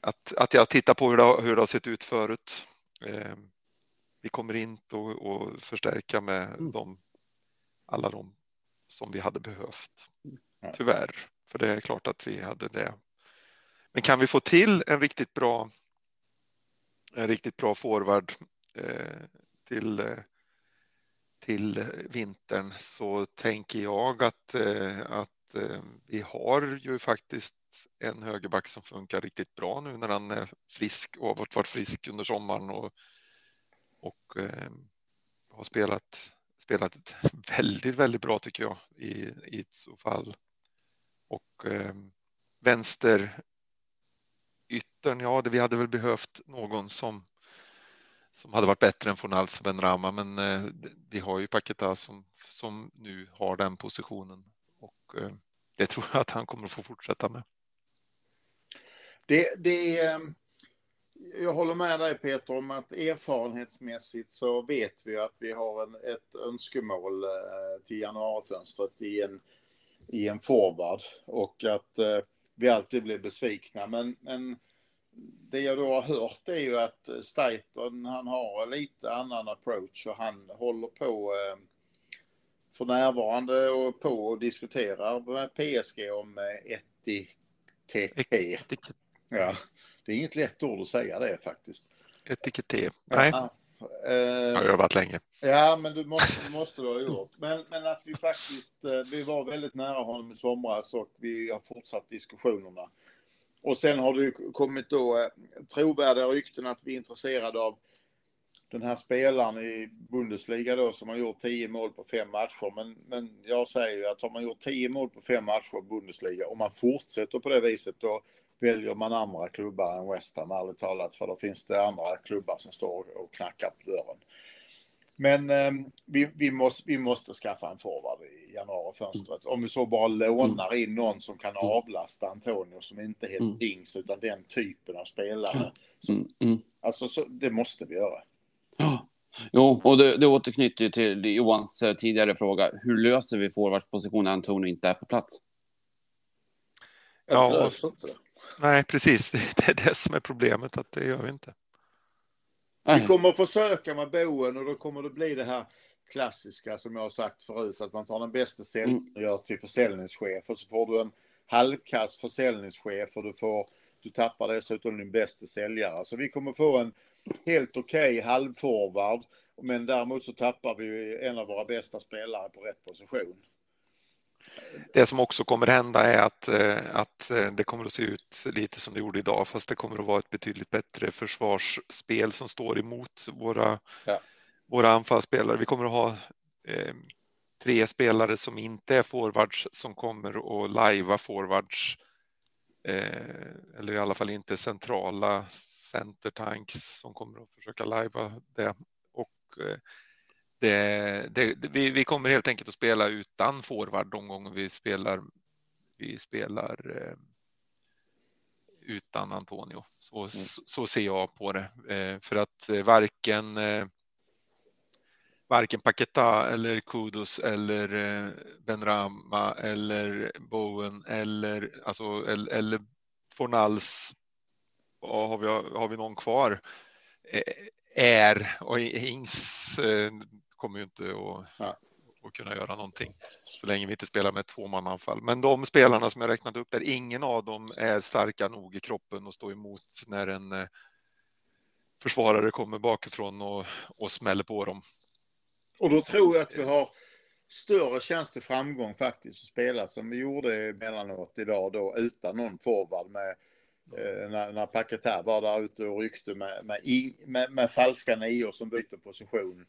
S4: att, att jag tittar på hur det, har- hur det har sett ut förut. Eh, vi kommer inte att, förstärka med
S3: Mm.
S4: de, alla de som vi hade behövt.
S5: Ja.
S4: Tyvärr, för det är klart att vi hade det. Men kan vi få till en riktigt bra en riktigt bra forward eh, till, eh, till vintern så tänker jag att, eh, att eh, vi har ju faktiskt en högerback som funkar riktigt bra nu när han är frisk och har varit- frisk under sommaren och, och eh, har spelat, spelat väldigt, väldigt bra tycker jag i, i så fall. Och eh, vänster yttern, ja, det, vi hade väl behövt någon som som hade varit bättre än Fornals och Benrahma, men eh, vi har ju Paketa som, som nu har den positionen och eh, det tror jag att han kommer att få fortsätta med.
S5: Det, det, är, jag håller med dig Peter om att erfarenhetsmässigt så vet vi att vi har en, ett önskemål eh, till januarifönstret i en, i en forward och att eh, vi alltid blir besvikna. Men, men det jag då har hört är ju att Staiten han har lite annan approach och han håller på eh, för närvarande och på och diskuterar med PSG om eh, etikett.
S4: Etik-
S5: Ja, det är inget lätt ord att säga det faktiskt.
S4: Etikette, nej,
S5: Ja,
S4: jag har övat länge.
S5: ja men du måste, måste du ha gjort. Men, men att vi faktiskt, vi var väldigt nära honom i somras och vi har fortsatt diskussionerna. Och sen har det ju kommit då eh, trovärdiga rykten att vi är intresserade av den här spelaren i Bundesliga då som har gjort 10 mål på fem matcher. Men, men jag säger ju att har man gjort 10 mål på fem matcher i Bundesliga och man fortsätter på det viset då väljer man andra klubbar än West Ham ärligt talat. För då finns det andra klubbar som står och knackar på dörren. Men eh, vi, vi, måste, vi måste skaffa en forward i januarifönstret. Om vi så bara lånar in någon som kan avlasta Antonio som inte är helt
S3: Mm.
S5: dings utan den typen av spelare.
S3: Mm, mm.
S5: Alltså så, det måste vi göra.
S3: Ja. Jo, och det, det återknyter till Johans eh, tidigare fråga. Hur löser vi forwardspositionen när Antonio inte är på plats?
S4: Ja,
S5: det.
S4: Nej, precis, det är det som är problemet, att det gör vi inte.
S5: Vi
S3: Nej.
S5: kommer att försöka med boen och då kommer det bli det här klassiska som jag har sagt förut att man tar den bästa säljaren gör till försäljningschef och så får du en halvkass försäljningschef och du får du tappar dessutom din bästa säljare. Så vi kommer få en helt okej halvforward men däremot så tappar vi en av våra bästa spelare på rätt position.
S4: Det som också kommer hända är att, eh, att eh, det kommer att se ut lite som det gjorde idag, fast det kommer att vara ett betydligt bättre försvarsspel som står emot våra,
S5: Ja.
S4: våra anfallsspelare. Vi kommer att ha eh, tre spelare som inte är forwards som kommer att lajva forwards. Eh, eller i alla fall inte centrala centertanks som kommer att försöka lajva det. Och eh, det, det, vi, vi kommer helt enkelt att spela utan forward de gånger vi spelar. Vi spelar eh, utan Antonio. Så, mm. så, så, ser jag på det. Eh, för att eh, varken varken Paketa eller Kudos eller Benrama eller Bowen eller alltså eller, eller Fornals. Har vi, har vi någon kvar? Är och Ings kommer ju inte att, ja. att kunna göra någonting så länge vi inte spelar med tvåmananfall. Men de spelarna som jag räknat upp där, ingen av dem är starka nog i kroppen att stå emot när en eh, försvarare kommer bakifrån och, och smäller på dem.
S5: Och då tror jag att vi har större chans till framgång faktiskt att spela som vi gjorde emellanåt idag då utan någon forward med eh, när, när Paketär var där ute och ryckte med, med, med, med falska nior som byter position.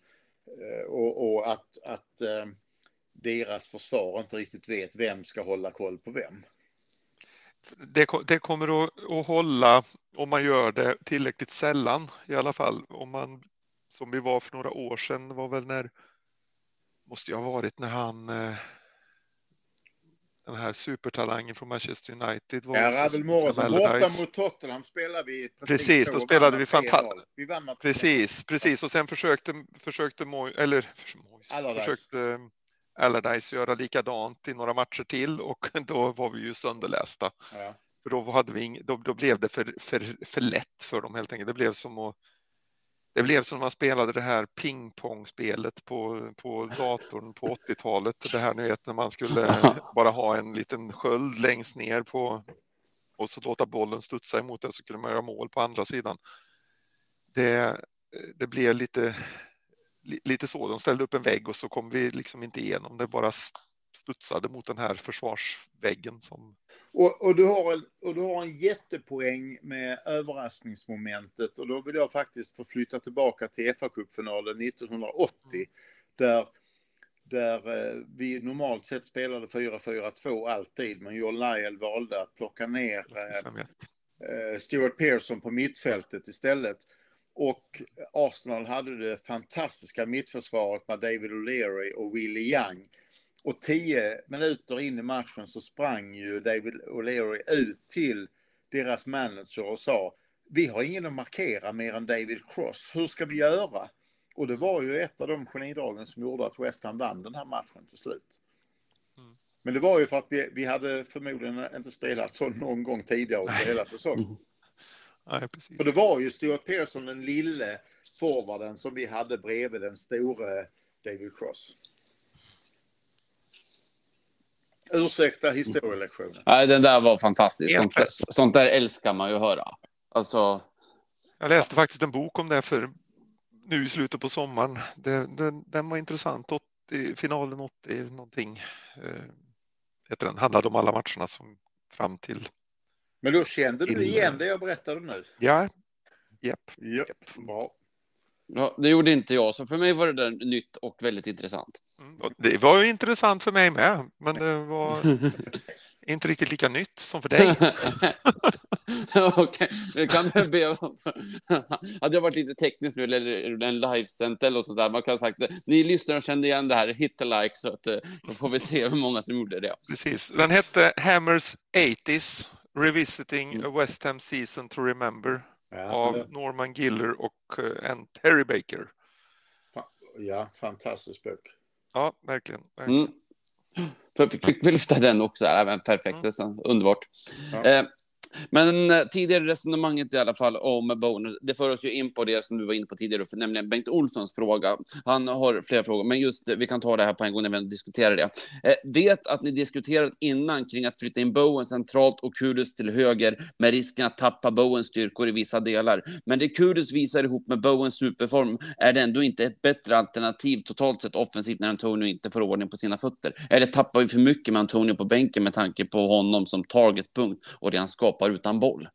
S5: Eh, och, och, att, att eh, deras försvar inte riktigt vet vem ska hålla koll på vem.
S4: Det, det kommer att, att hålla om man gör det tillräckligt sällan i alla fall. Om man som vi var för några år sedan var väl när måste jag ha varit när han eh, den här supertalangen från Manchester United.
S5: Var ja, Ravel Morrison. Borta mot Tottenham spelade vi.
S4: Precis, då spelade vi fantastiskt. Precis, precis. Och sen försökte, försökte Moy, eller Allardyce. försökte Allardyce göra likadant i några matcher till och då var vi ju sönderlästa. Ja. För då, hade vi ing, då, då blev det för, för, för lätt för dem helt enkelt. Det blev som att det blev som man spelade det här pingpongspelet på, på datorn på 80-talet. Det här ni vet när man skulle bara ha en liten sköld längst ner på och så låta bollen studsa emot det så kunde man göra mål på andra sidan. Det, det blev lite, lite så. De ställde upp en vägg och så kom vi liksom inte igenom. Det bara studsade mot den här försvarsväggen som
S5: och, och, du har en, och du har en jättepoäng med överraskningsmomentet. Och då vill jag faktiskt få flytta tillbaka till FA-cupfinalen 1980 där, där eh, vi normalt sett spelade 4-4-2 alltid men John Lyle valde att plocka ner eh, eh, Stuart Pearson på mittfältet istället. Och Arsenal hade det fantastiska mittförsvaret med David O'Leary och Willie Young och tio minuter in i matchen så sprang ju David O'Leary ut till deras manager och sa vi har ingen att markera mer än David Cross. Hur ska vi göra? Och det var ju ett av de genidragen som gjorde att West Ham vann den här matchen till slut. Mm. Men det var ju för att vi, vi hade förmodligen inte spelat så någon gång tidigare under hela säsongen. Mm.
S4: Ja, precis.
S5: För det var ju Stuart Pearson, den lille forwarden som vi hade bredvid den store David Cross. Ursäkta historielektionen.
S3: Nej, den där var fantastisk. Sånt där, sånt där älskar man ju höra. Alltså...
S4: Jag läste faktiskt en bok om det för nu i slutet på sommaren. Det, den, den var intressant. 80, finalen 80 någonting. Eh, heter den. Handlade om alla matcherna som fram till.
S5: Men då kände du igen det jag berättade nu?
S4: Ja. Japp.
S5: Japp. Japp. Bra.
S3: Ja, det gjorde inte jag, så för mig var det där nytt och väldigt intressant.
S4: Mm, det var ju intressant för mig med, men det var inte riktigt lika nytt som för dig.
S3: Okej, okay. kan jag be Hade jag varit lite teknisk nu eller en livesänt eller så där, man kan ha sagt. Ni lyssnare kände igen det här, hit the like, så att, eh, då får vi se hur många som gjorde det.
S4: Precis, den hette Hammers 80s, Revisiting mm. a West Ham Season to Remember ja, av det... Norman Giller och eh, en Terry Baker.
S5: Ja, fantastisk bok.
S4: Ja, verkligen. verkligen.
S3: Mm. Fick vi lyfta den också? Även perfekt, mm. underbart. Ja. Eh, men eh, tidigare resonemanget i alla fall om bonus, det för oss ju in på det som du var inne på tidigare, för nämligen Bengt Olssons fråga. Han har flera frågor, men just eh, vi kan ta det här på en gång när vi diskuterar det. Eh, vet att ni diskuterat innan kring att flytta in Bowen centralt och Kudus till höger med risken att tappa Bowens styrkor i vissa delar. Men det Kudus visar ihop med Bowens superform är det ändå inte ett bättre alternativ totalt sett offensivt när Antonio inte får ordning på sina fötter. Eller tappar vi för mycket med Antonio på bänken med tanke på honom som targetpunkt och det han skapar skapar utan boll.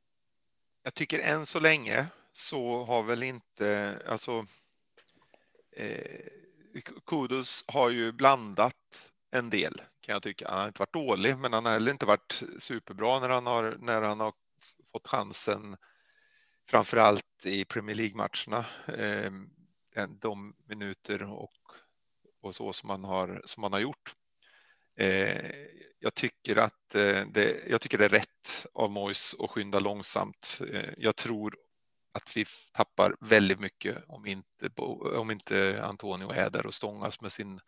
S4: Jag tycker än så länge så har väl inte, alltså eh, Kudos har ju blandat en del kan jag tycka. Han har inte varit dålig, men han har heller inte varit superbra när han har, när han har fått chansen. Framför allt i Premier League matcherna. Eh, de minuter och och så som man har, som man har gjort. Eh, jag tycker att eh, det, jag tycker det är rätt av Mois att skynda långsamt. Eh, jag tror att vi tappar väldigt mycket om inte, om inte Antonio är där och stångas med sin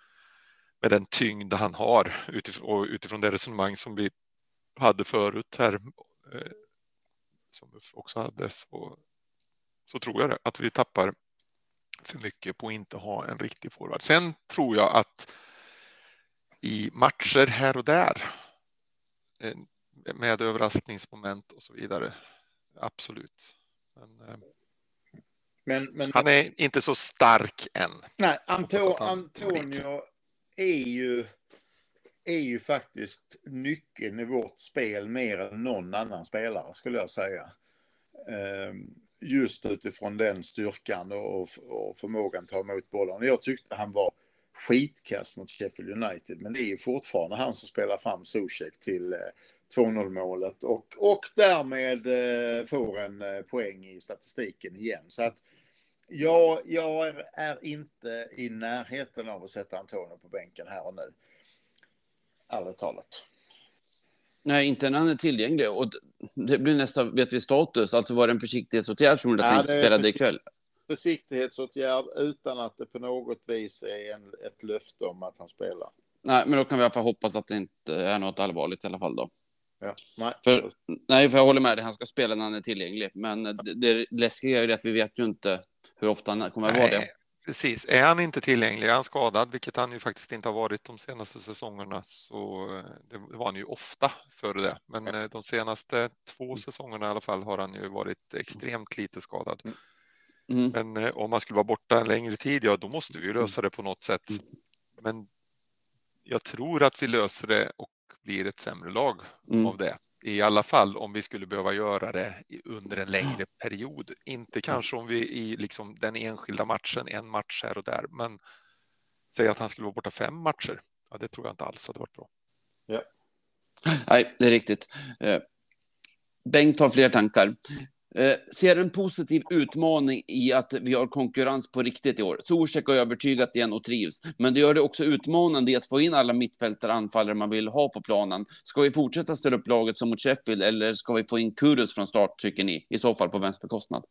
S4: med den tyngd han har utifrån, utifrån det resonemang som vi hade förut här som också hade så, så tror jag det, att vi tappar för mycket på att inte ha en riktig forward. Sen tror jag att i matcher här och där eh, med överraskningsmoment och så vidare. Absolut. Men, eh, men, men han är inte så stark än.
S5: Nej, Anto, Antonio är ju, är ju faktiskt nyckeln i vårt spel mer än någon annan spelare skulle jag säga. Ehm, just utifrån den styrkan och, och förmågan att ta emot bollen. Jag tyckte han var skitkast mot Sheffield United, men det är ju fortfarande han som spelar fram Zuzek till 2-0 eh, målet och, och därmed eh, får en eh, poäng i statistiken igen. Så att jag, jag är, är inte i närheten av att sätta Antonio på bänken här och nu. Ärligt talat.
S3: Nej, inte när han är tillgänglig. Och det blir nästa, vet vi status, alltså var det en försiktighetsåtgärd som gjorde att han inte spelade ikväll?
S5: Försiktighetsåtgärd utan att det på något vis är en, ett löfte om att han spelar.
S3: Nej, men då kan vi i alla fall hoppas att det inte är något allvarligt i alla fall då.
S5: Ja, nej.
S3: För, nej, för jag håller med dig, han ska spela när han är tillgänglig. Men det, det läskiga är ju att vi vet ju inte hur ofta han kommer att vara det.
S4: Precis, är han inte tillgänglig, är han skadad, vilket han ju faktiskt inte har varit de senaste säsongerna, så eh, det var han ju ofta före det. Men eh, de senaste två mm. säsongerna i alla fall har han ju varit extremt lite skadad. Mm. mm. Men eh, om han skulle vara borta en längre tid, ja, då måste vi lösa det på något sätt. Men jag tror att vi löser det och blir ett sämre lag mm. av det i alla fall om vi skulle behöva göra det under en längre period. Inte kanske om vi i liksom den enskilda matchen, en match här och där, men säg att han skulle vara borta fem matcher. Ja, det tror jag inte alls hade varit bra.
S5: Ja.
S3: Nej, det är riktigt. Eh, Bengt har fler tankar. Eh, ser en positiv utmaning i att vi har konkurrens på riktigt i år. Zuzek har övertygat igen och trivs, men det gör det också utmanande i att få in alla mittfältare anfallare man vill ha på planen. Ska vi fortsätta ställa upp laget som mot Sheffield eller ska vi få in Kudus från start, tycker ni? I så fall på vems bekostnad?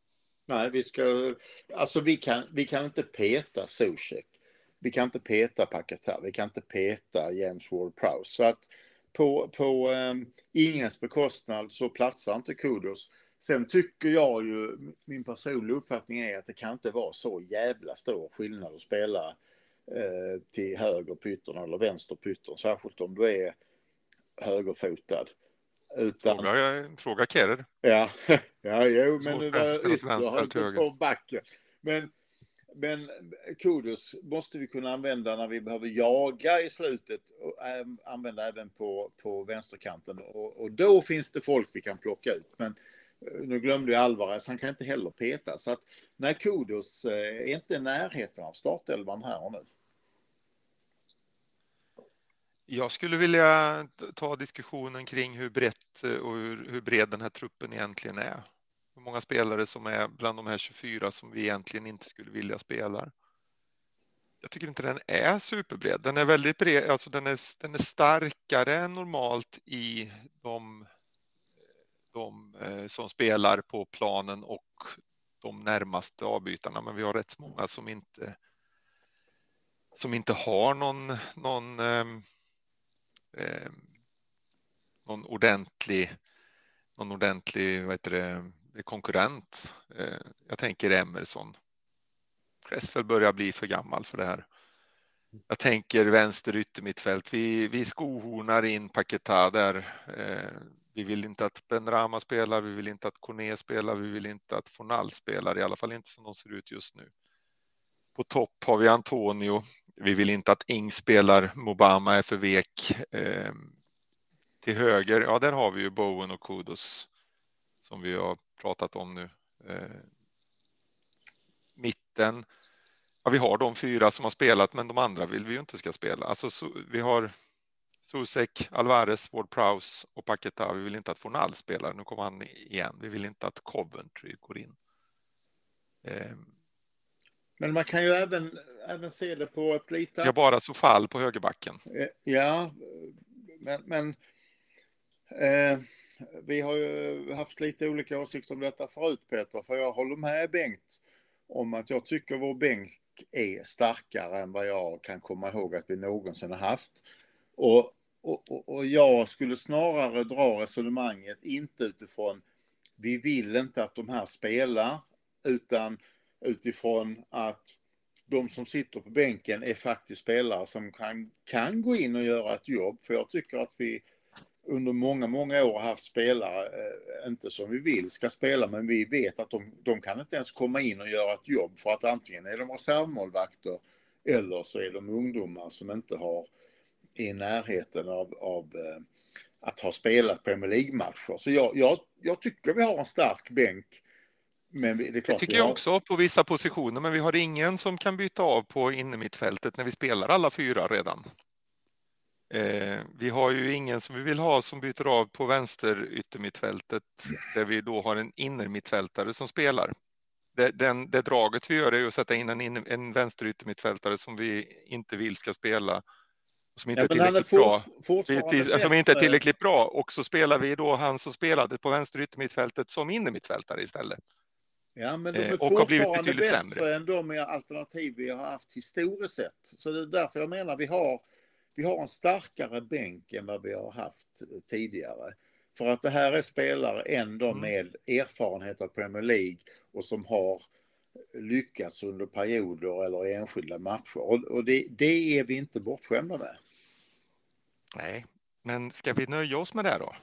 S5: Nej, vi ska... Alltså, vi kan, vi kan inte peta Zuzek. Vi kan inte peta Paketa. Vi kan inte peta James Ward-Prowse. Så att på, på um, ingens bekostnad så platsar inte Kudus. Sen tycker jag ju, min personliga uppfattning är att det kan inte vara så jävla stor skillnad att spela eh, till höger pytten eller vänster pytten, särskilt om du är högerfotad.
S4: Utan... Fråga, fråga Kerr.
S5: Ja, ja jo, men nu var ytter på backen. Men, men Kudus måste vi kunna använda när vi behöver jaga i slutet och äh, använda även på, på vänsterkanten. Och, och då finns det folk vi kan plocka ut. Men nu glömde jag Alvarez, han kan inte heller peta. Så att nej, Kudos eh, är inte i närheten av startelvan här och nu.
S4: Jag skulle vilja ta diskussionen kring hur brett eh, och hur, hur bred den här truppen egentligen är. Hur många spelare som är bland de här 24 som vi egentligen inte skulle vilja spela. Jag tycker inte den är superbred. Den är väldigt bred, alltså den är, den är starkare än normalt i de Eh, som spelar på planen och de närmaste avbytarna. Men vi har rätt många som inte som inte har någon, någon, eh, någon ordentlig, någon ordentlig vad heter det, konkurrent. Eh, jag tänker Emerson. Cresswell börjar bli för gammal för det här. Jag tänker vänster yttermittfält. Vi, vi skohornar in Paketa där. Eh, vi vill inte att Benrahma spelar, vi vill inte att Corné spelar, vi vill inte att Fornal spelar, i alla fall inte som de ser ut just nu. På topp har vi Antonio. Vi vill inte att Ing spelar, Mobama är för vek. Eh, till höger, ja, där har vi ju Bowen och Kudos som vi har pratat om nu. Eh, mitten, ja, vi har de fyra som har spelat, men de andra vill vi ju inte ska spela. Alltså, så, vi har Susek, Alvarez, Ward Prowse och Paketa. Vi vill inte att Fornal spelar. Nu kommer han igen. Vi vill inte att Coventry går in.
S5: Ehm. Men man kan ju även, även se det på ett lite...
S4: Har bara Sofall på högerbacken.
S5: Eh, Ja, men, men eh, vi har ju haft lite olika åsikter om detta förut Peter, för jag håller med Bengt om att jag tycker vår bänk är starkare än vad jag kan komma ihåg att vi någonsin har haft. Och, och, och- och jag skulle snarare dra resonemanget inte utifrån vi vill inte att de här spelar, utan utifrån att de som sitter på bänken är faktiskt spelare som kan, kan gå in och göra ett jobb. För jag tycker att vi under många, många år har haft spelare, eh, inte som vi vill ska spela, men vi vet att de, de kan inte ens komma in och göra ett jobb för att antingen är de reservmålvakter eller så är de ungdomar som inte har i närheten av, av eh, att ha spelat Premier League-matcher. Så jag, jag, jag tycker vi har en stark bänk. Men det är
S4: Det
S5: klart
S4: tycker
S5: vi
S4: jag
S5: har,
S4: också på vissa positioner, men vi har ingen som kan byta av på innermittfältet när vi spelar alla fyra redan. Eh, vi har ju ingen som vi vill ha som byter av på vänster yttermittfältet där vi då har en innermittfältare som spelar. Det, den, det draget vi gör är att sätta in en, in, en vänster yttermittfältare som vi inte vill ska spela. Som inte
S5: Ja,
S4: är
S5: han är
S4: tillräckligt bra.
S5: fortfarande
S4: vi, som inte är tillräckligt bra och så spelar vi då han som spelade på vänster yttermittfältet som innermittfältare istället.
S5: Ja, men de
S4: Eh,
S5: är
S4: och har blivit betydligt
S5: bättre
S4: sämre.
S5: än de alternativ vi har haft historiskt sett. Så det är därför jag menar vi har, vi har en starkare bänk än vad vi har haft tidigare. För att det här är spelare ändå
S4: Mm.
S5: med erfarenhet av Premier League och som har lyckats under perioder eller enskilda matcher. Och, det, det är vi inte bortskämda med.
S4: Nej, men ska vi nöja oss med det då?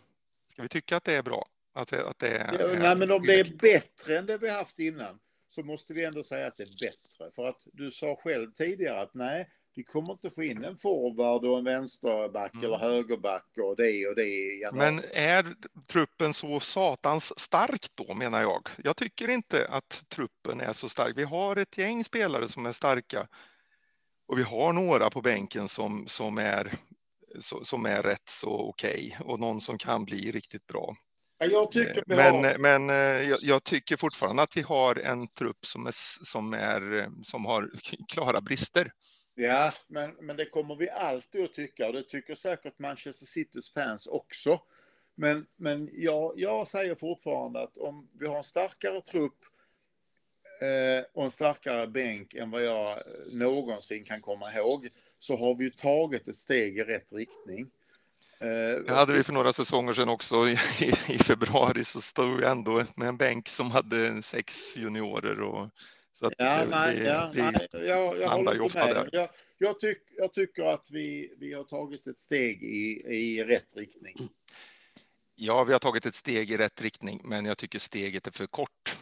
S4: Ska vi tycka att det är bra? Att att det är,
S5: Ja, nej, men om det är bättre än det vi haft innan så måste vi ändå säga att det är bättre. För att du sa själv tidigare att nej, vi kommer inte få in en forward och en vänsterback
S4: Mm.
S5: eller högerback och det och det.
S4: Men är truppen så satans stark då menar jag? Jag tycker inte att truppen är så stark. Vi har ett gäng spelare som är starka och vi har några på bänken som, som, är, som är rätt så okej och någon som kan bli riktigt bra.
S5: Ja, jag
S4: Men,
S5: har...
S4: men eh, jag, jag tycker fortfarande att vi har en trupp som, är, som, är, eh, som har klara brister.
S5: Ja, men, men det kommer vi alltid att tycka och det tycker säkert Manchester Citys fans också. Men, men jag, jag säger fortfarande att om vi har en starkare trupp eh, och en starkare bänk än vad jag eh, någonsin kan komma ihåg så har vi ju tagit ett steg i rätt riktning. Eh,
S4: det hade vi för några säsonger sedan också. I, i februari så stod vi ändå med en bänk som hade sex juniorer. Och, så
S5: Ja,
S4: det,
S5: nej,
S4: det,
S5: ja,
S4: det,
S5: nej, jag, jag håller
S4: ju ofta
S5: med.
S4: där.
S5: Jag, jag, tyck, jag tycker att vi, vi har tagit ett steg i, i rätt riktning.
S4: Ja, vi har tagit ett steg i rätt riktning, men jag tycker steget är för kort.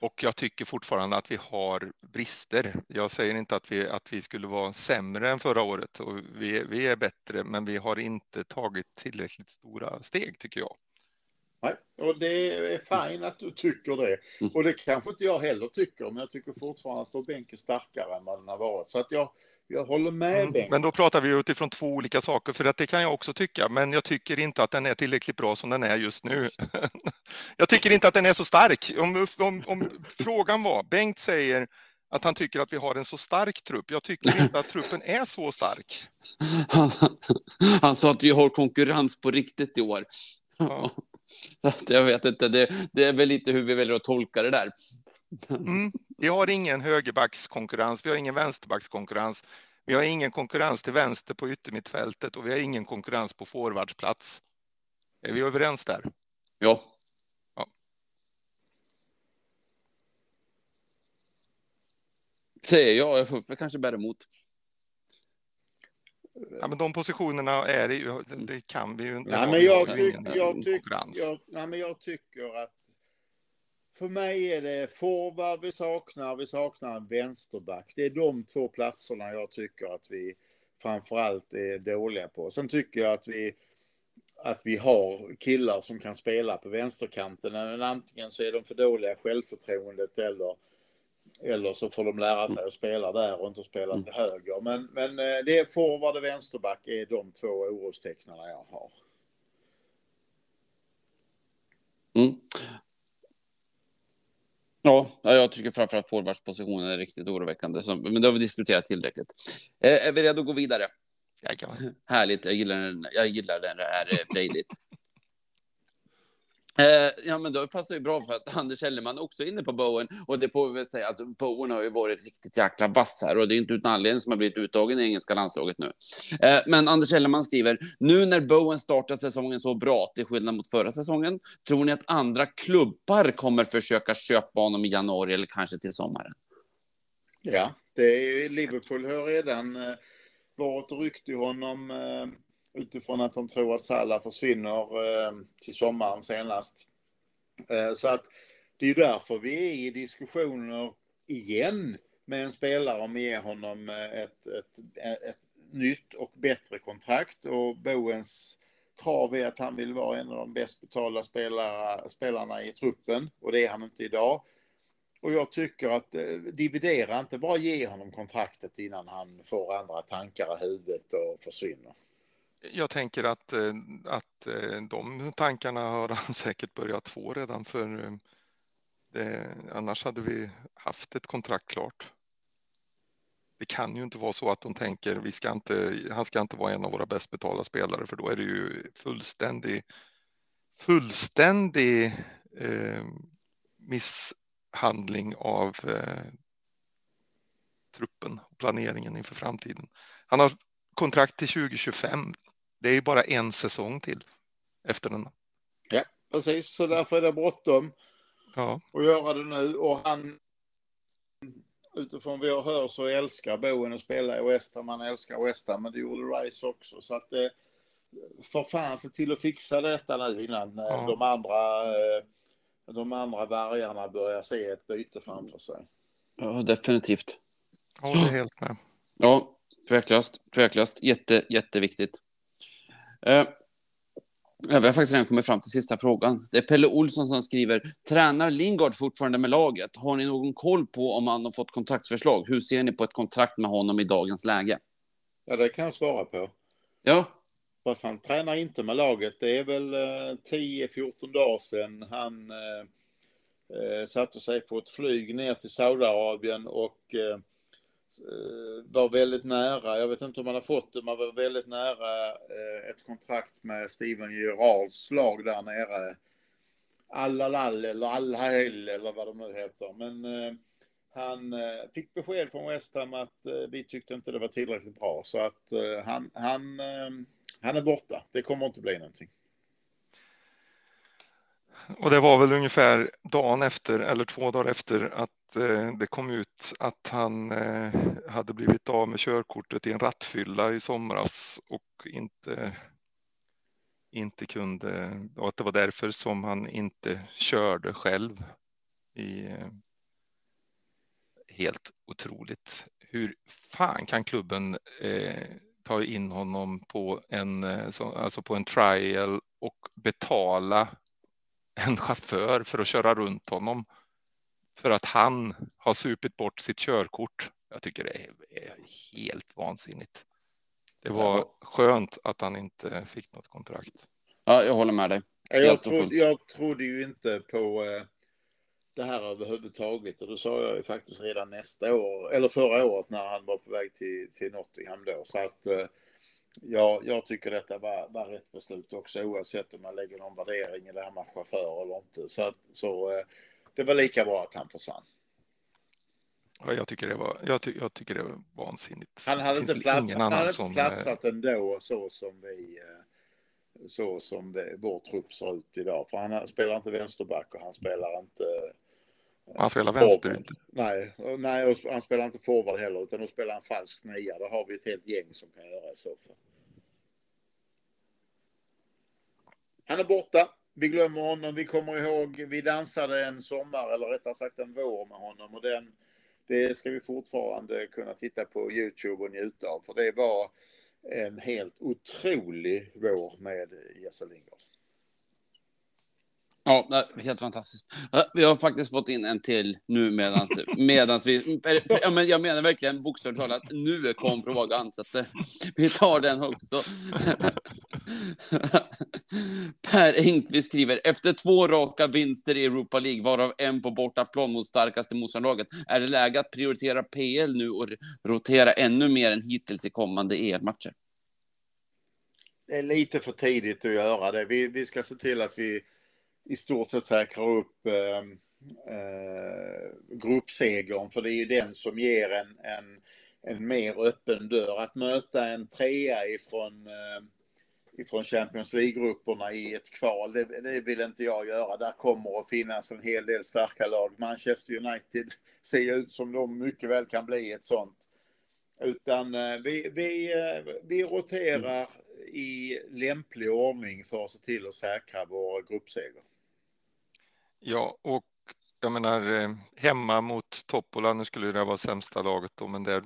S4: Och jag tycker fortfarande att vi har brister. Jag säger inte att vi, att vi skulle vara sämre än förra året och vi, vi är bättre, men vi har inte tagit tillräckligt stora steg tycker jag.
S5: Nej, och det är fint att du tycker det.
S3: Mm.
S5: Och det kanske inte jag heller tycker, men jag tycker fortfarande att vår bänk är starkare än vad den har varit. Så att jag, jag håller med
S4: Mm,
S5: Bengt.
S4: Men då pratar vi utifrån två olika saker, för att det kan jag också tycka, men jag tycker inte att den är tillräckligt bra som den är just nu. jag tycker inte att den är så stark. Om, om, om frågan var, Bengt säger att han tycker att vi har en så stark trupp. Jag tycker inte att truppen är så stark.
S3: Han, han sa att vi har konkurrens på riktigt i år.
S4: Ja.
S3: Så att jag vet inte, det, det är väl lite hur vi väljer att tolka det där.
S4: Mm. Vi har ingen högerbackskonkurrens, vi har ingen vänsterbackskonkurrens. Vi har ingen konkurrens till vänster på yttermittfältet och vi har ingen konkurrens på forwardsplats. Är vi överens där?
S3: Ja.
S4: Ja.
S3: Säger jag, jag får kanske bära emot.
S4: Ja, men de positionerna är det ju, det kan vi ju inte.
S5: Nej, men jag, tyck, jag, tyck, jag, nej, men jag tycker att för mig är det forward vi saknar, vi saknar en vänsterback. Det är de två platserna jag tycker att vi framförallt är dåliga på. Sen tycker jag att vi, att vi har killar som kan spela på vänsterkanten. Men antingen så är de för dåliga självförtroendet eller, eller så får de lära sig att spela där och inte spela till höger. Men, men eh, det är forward och vänsterback är de två orostecknarna jag har.
S3: Mm. Ja, ja, jag tycker framförallt forwardspositionen är riktigt oroväckande. Men det har vi diskuterat tillräckligt. Eh, är vi redo att gå vidare?
S4: Jajamän.
S3: Härligt, jag gillar den, jag gillar den det är eh, frejdigt. Eh, ja, men då passar ju bra för att Anders Elleman också är inne på Bowen. Och det får vi väl säga, alltså Bowen har ju varit riktigt jäkla vass här och det är inte utan anledning som har blivit uttagen i engelska landslaget nu. Eh, men Anders Elleman skriver, nu när Bowen startar säsongen så bra, till skillnad mot förra säsongen, tror ni att andra klubbar kommer försöka köpa honom i januari eller kanske till sommaren?
S5: Ja, det är, Liverpool har redan eh, varit ryckt i honom eh, utifrån att de tror att Salah försvinner eh, till sommaren senast. Eh, så att det är ju därför vi är i diskussioner igen med en spelare om att ge honom eh, ett, ett, ett, ett nytt och bättre kontrakt och Boens krav är att han vill vara en av de bäst betalda spelare, spelarna i truppen och det är han inte idag. Och jag tycker att eh, dividera inte, bara ge honom kontraktet innan han får andra tankar i huvudet och försvinner.
S4: Jag tänker att, eh, att eh, de tankarna har han säkert börjat få redan för eh, det, annars hade vi haft ett kontrakt klart. Det kan ju inte vara så att de tänker vi ska inte, han ska inte vara en av våra bäst betalda spelare för då är det ju fullständig fullständig eh, misshandling av eh, truppen och planeringen inför framtiden. Han har kontrakt till 2025. Det är ju bara en säsong till efter den.
S5: Ja, precis. Så därför är det bråttom
S4: Ja,
S5: att göra det nu. Och han, utifrån vad jag hör så älskar Bowen att spela i West Ham. Han älskar West Ham, men det gjorde Rice också. Så att eh, för fan se till att fixa detta nu innan eh,
S4: Ja.
S5: de andra eh, de andra vargarna börjar se ett byte framför sig.
S3: Ja, definitivt.
S4: jag håller helt med.
S3: Ja, tveklöst. Tveklöst. Jätte, jätteviktigt. Eh, vi har faktiskt redan kommit fram till sista frågan. Det är Pelle Olsson som skriver, tränar Lingard fortfarande med laget? Har ni någon koll på om han har fått kontraktsförslag? Hur ser ni på ett kontrakt med honom i dagens läge?
S5: Ja, det kan jag svara på.
S3: Ja,
S5: Fast han tränar inte med laget. Det är väl eh, 10-14 dagar sedan han eh, eh, satte sig på ett flyg ner till Saudiarabien och eh, eh, Eh, var väldigt nära, jag vet inte om han har fått det, men var väldigt nära eh, ett kontrakt med Steven Gerards lag där nere. Allalal eller Al-Hail eller vad de nu heter. Men eh, han fick besked från West Ham att vi tyckte inte det var tillräckligt bra. Så att han, han, han är borta. Det kommer inte bli någonting.
S4: Och det var väl ungefär dagen efter eller två dagar efter att Eh, det kom ut att han eh, hade blivit av med körkortet i en rattfylla i somras och inte inte kunde och att det var därför som han inte körde själv. I, eh, helt otroligt. Hur fan kan klubben eh, ta in honom på en, alltså på en trial och betala en chaufför för att köra runt honom för att han har supit bort sitt körkort. Jag tycker det är, är helt vansinnigt. Det var skönt att han inte fick något kontrakt.
S3: ja jag håller med dig.
S5: Jag, trodde, jag trodde ju inte på eh, det här överhuvudtaget och det sa jag ju faktiskt redan nästa år, eller förra året när han var på väg till, till Nottingham då. Så att eh, ja, jag tycker detta var, var rätt beslut också oavsett om man lägger någon värdering i det här med chaufför eller inte. Så, att, så eh, det var lika bra att han försvann.
S4: Ja, Jag tycker det var, jag, ty, jag tycker det var vansinnigt.
S5: Han hade inte,
S4: finns
S5: plats,
S4: ingen
S5: han
S4: annan
S5: hade
S4: som, eh,
S5: platsat ändå så som vi eh, så som det, vår trupp ser ut idag. För han spelar inte vänsterback och han spelar inte
S4: Han spelar vänster inte.
S5: Nej, nej och han spelar inte forward heller utan då spelar han falsk nia. Då har vi ett helt gäng som kan göra i så fall. Han är borta. Vi glömmer honom. Vi kommer ihåg, vi dansade en sommar eller rättare sagt en vår med honom och den det ska vi fortfarande kunna titta på Youtube och njuta av för det var en helt otrolig vår med Jesse Lingard.
S3: Ja, helt fantastiskt. Vi har faktiskt fått in en till nu medans, medans vi... Ja, men jag menar verkligen bokstavligt talat, nu kom frågan. Så att, vi tar den också. Per Engqvist skriver, efter två raka vinster i Europa League, varav en på bortaplan mot starkaste motståndarlaget, är det läge att prioritera PL nu och rotera ännu mer än hittills i kommande EM-matcher?
S5: Det är lite för tidigt att göra det. Vi, vi ska se till att vi i stort sett säkrar upp eh, eh, gruppsegern, för det är ju den som ger en, en, en mer öppen dörr. Att möta en trea ifrån eh, ifrån Champions League-grupperna i ett kval. Det, det, vill inte jag göra. Där kommer att finnas en hel del starka lag. Manchester United ser ut som de mycket väl kan bli ett sånt. Utan eh, vi, vi, eh, vi roterar i lämplig ordning för att se till att säkra vår gruppseger.
S4: Ja, och jag menar eh, hemma mot Toppola, nu skulle det vara sämsta laget då, men där,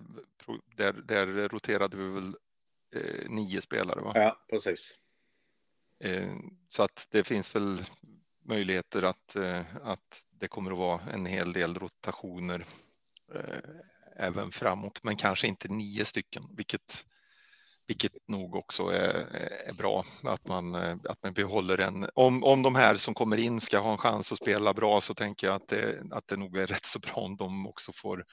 S4: där, där roterade vi väl eh, nio spelare. Va?
S5: Ja, precis.
S4: Eh, så att det finns väl möjligheter att, eh, att det kommer att vara en hel del rotationer eh, även framåt, men kanske inte nio stycken, vilket vilket nog också är, är bra att man, eh, att man behåller en. Om, om de här som kommer in ska ha en chans att spela bra så tänker jag att det, att det nog är rätt så bra om de också får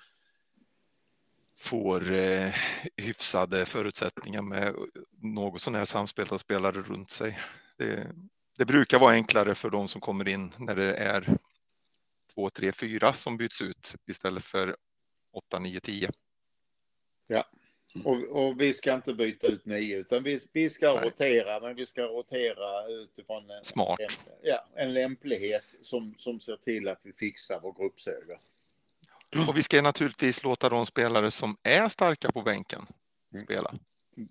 S4: får eh, hyfsade förutsättningar med något sån här samspelta spelare runt sig. Det, det, brukar vara enklare för de som kommer in när det är två, tre, fyra som byts ut istället för åtta, nio, tio.
S5: Ja, och, och, vi ska inte byta ut nio utan vi, vi ska Nej. rotera, men vi ska rotera utifrån en,
S4: Smart.
S5: En, ja, en lämplighet som, som ser till att vi fixar vår gruppseger.
S4: Och vi ska naturligtvis låta de spelare som är starka på bänken mm. spela.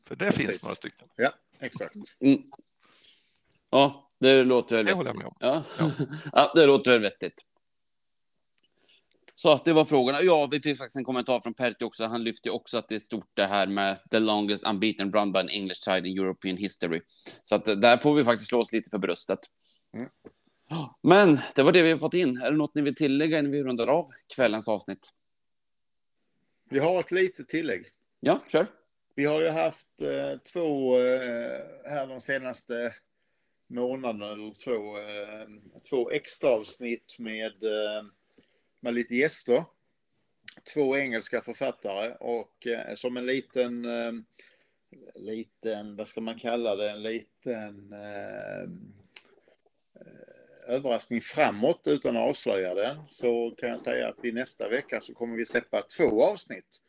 S4: För det Precis. finns några stycken.
S5: Ja, exakt.
S3: Mm. Ja, det låter väl
S4: Det håller jag med om.
S3: Ja. Ja. ja, det låter väl vettigt. Så att det var frågorna. Ja, vi fick faktiskt en kommentar från Pertti också. Han lyfte också att det är stort det här med the longest unbeaten run by an English side in European history. Så att där får vi faktiskt slå oss lite för bröstet. Mm. Men det var det vi har fått in. Är det något ni vill tillägga innan vi rundar av kvällens avsnitt?
S5: Vi har ett litet tillägg.
S3: Ja, kör.
S5: Vi har ju haft eh, två eh, här de senaste månaderna eller två, eh, två extra avsnitt med, eh, med lite gäster. Två engelska författare och eh, som en liten, eh, liten, vad ska man kalla det, en liten eh, eh, överraskning framåt utan att avslöja den, så kan jag säga att vi nästa vecka så kommer vi släppa två avsnitt.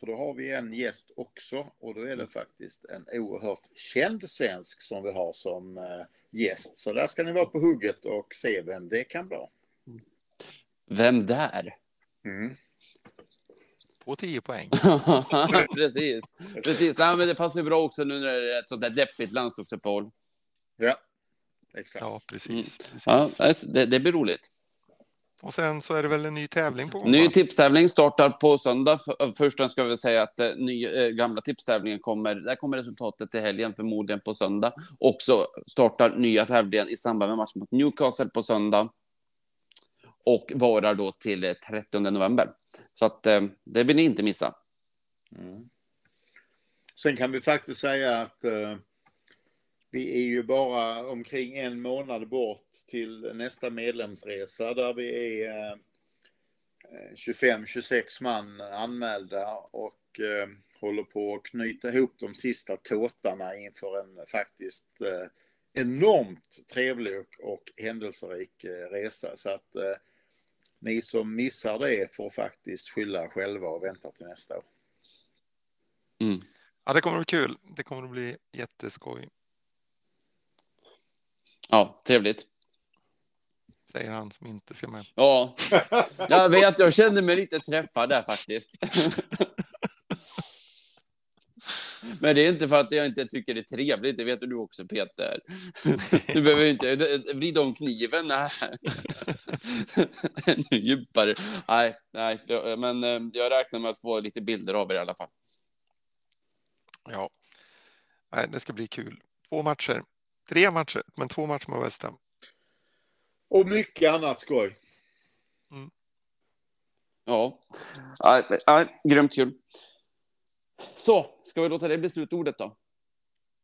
S5: För då har vi en gäst också och då är det faktiskt en oerhört känd svensk som vi har som eh, gäst. Så där ska ni vara på hugget och se vem det kan vara.
S3: Vem där?
S5: Mm.
S4: På 10 poäng.
S3: precis. precis. Nej, men det passar ju bra också nu när det är ett sånt där deppigt landslagsuppehåll.
S5: Ja, exakt.
S4: Ja, precis.
S3: Mm.
S4: precis.
S3: Ja, det, det blir roligt.
S4: Och sen så är det väl en ny tävling på
S3: Ny tipstävling startar på söndag. Först ska vi säga att ny, äh, gamla tipstävlingen kommer, där kommer resultatet till helgen förmodligen på söndag. Och så startar nya tävlingen i samband med matchen mot Newcastle på söndag. Och varar då till eh, 30 november. Så att eh, det vill ni inte missa.
S5: Mm. Sen kan vi faktiskt säga att eh, vi är ju bara omkring en månad bort till nästa medlemsresa där vi är eh, 25-26 man anmälda och eh, håller på att knyta ihop de sista tåtarna inför en faktiskt eh, enormt trevlig och händelserik resa. Så att ni som missar det får faktiskt skylla själva och vänta till nästa år.
S3: Mm.
S4: Ja, det kommer att bli kul. Det kommer att bli jätteskoj.
S3: Ja, trevligt.
S4: Säger han som inte ska med.
S3: Ja, jag vet. Jag kände mig lite träffad där faktiskt. Men det är inte för att jag inte tycker det är trevligt, det vet du också Peter. Du behöver inte vrida om kniven här. Ännu djupare. Nej, nej, men eh, jag räknar med att få lite bilder av er i alla fall.
S4: Ja, nej, det ska bli kul. Två matcher. Tre matcher, men två matcher med West Ham.
S5: Och mycket annat skoj.
S3: Mm. Ja, ja, ja, grymt kul. Så, ska vi låta det bli slutordet då?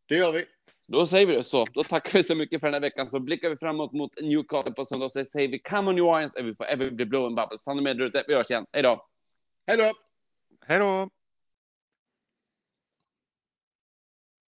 S5: Det gör vi.
S3: Då säger vi det så. Då tackar vi så mycket för den här veckan. Så blickar vi framåt mot Newcastle på söndag. Så säger vi come on you Lions and we forever be blowing bubbles. Stanna med där ute. Vi hörs igen. Hej då!
S5: Hej då!
S4: Hej då!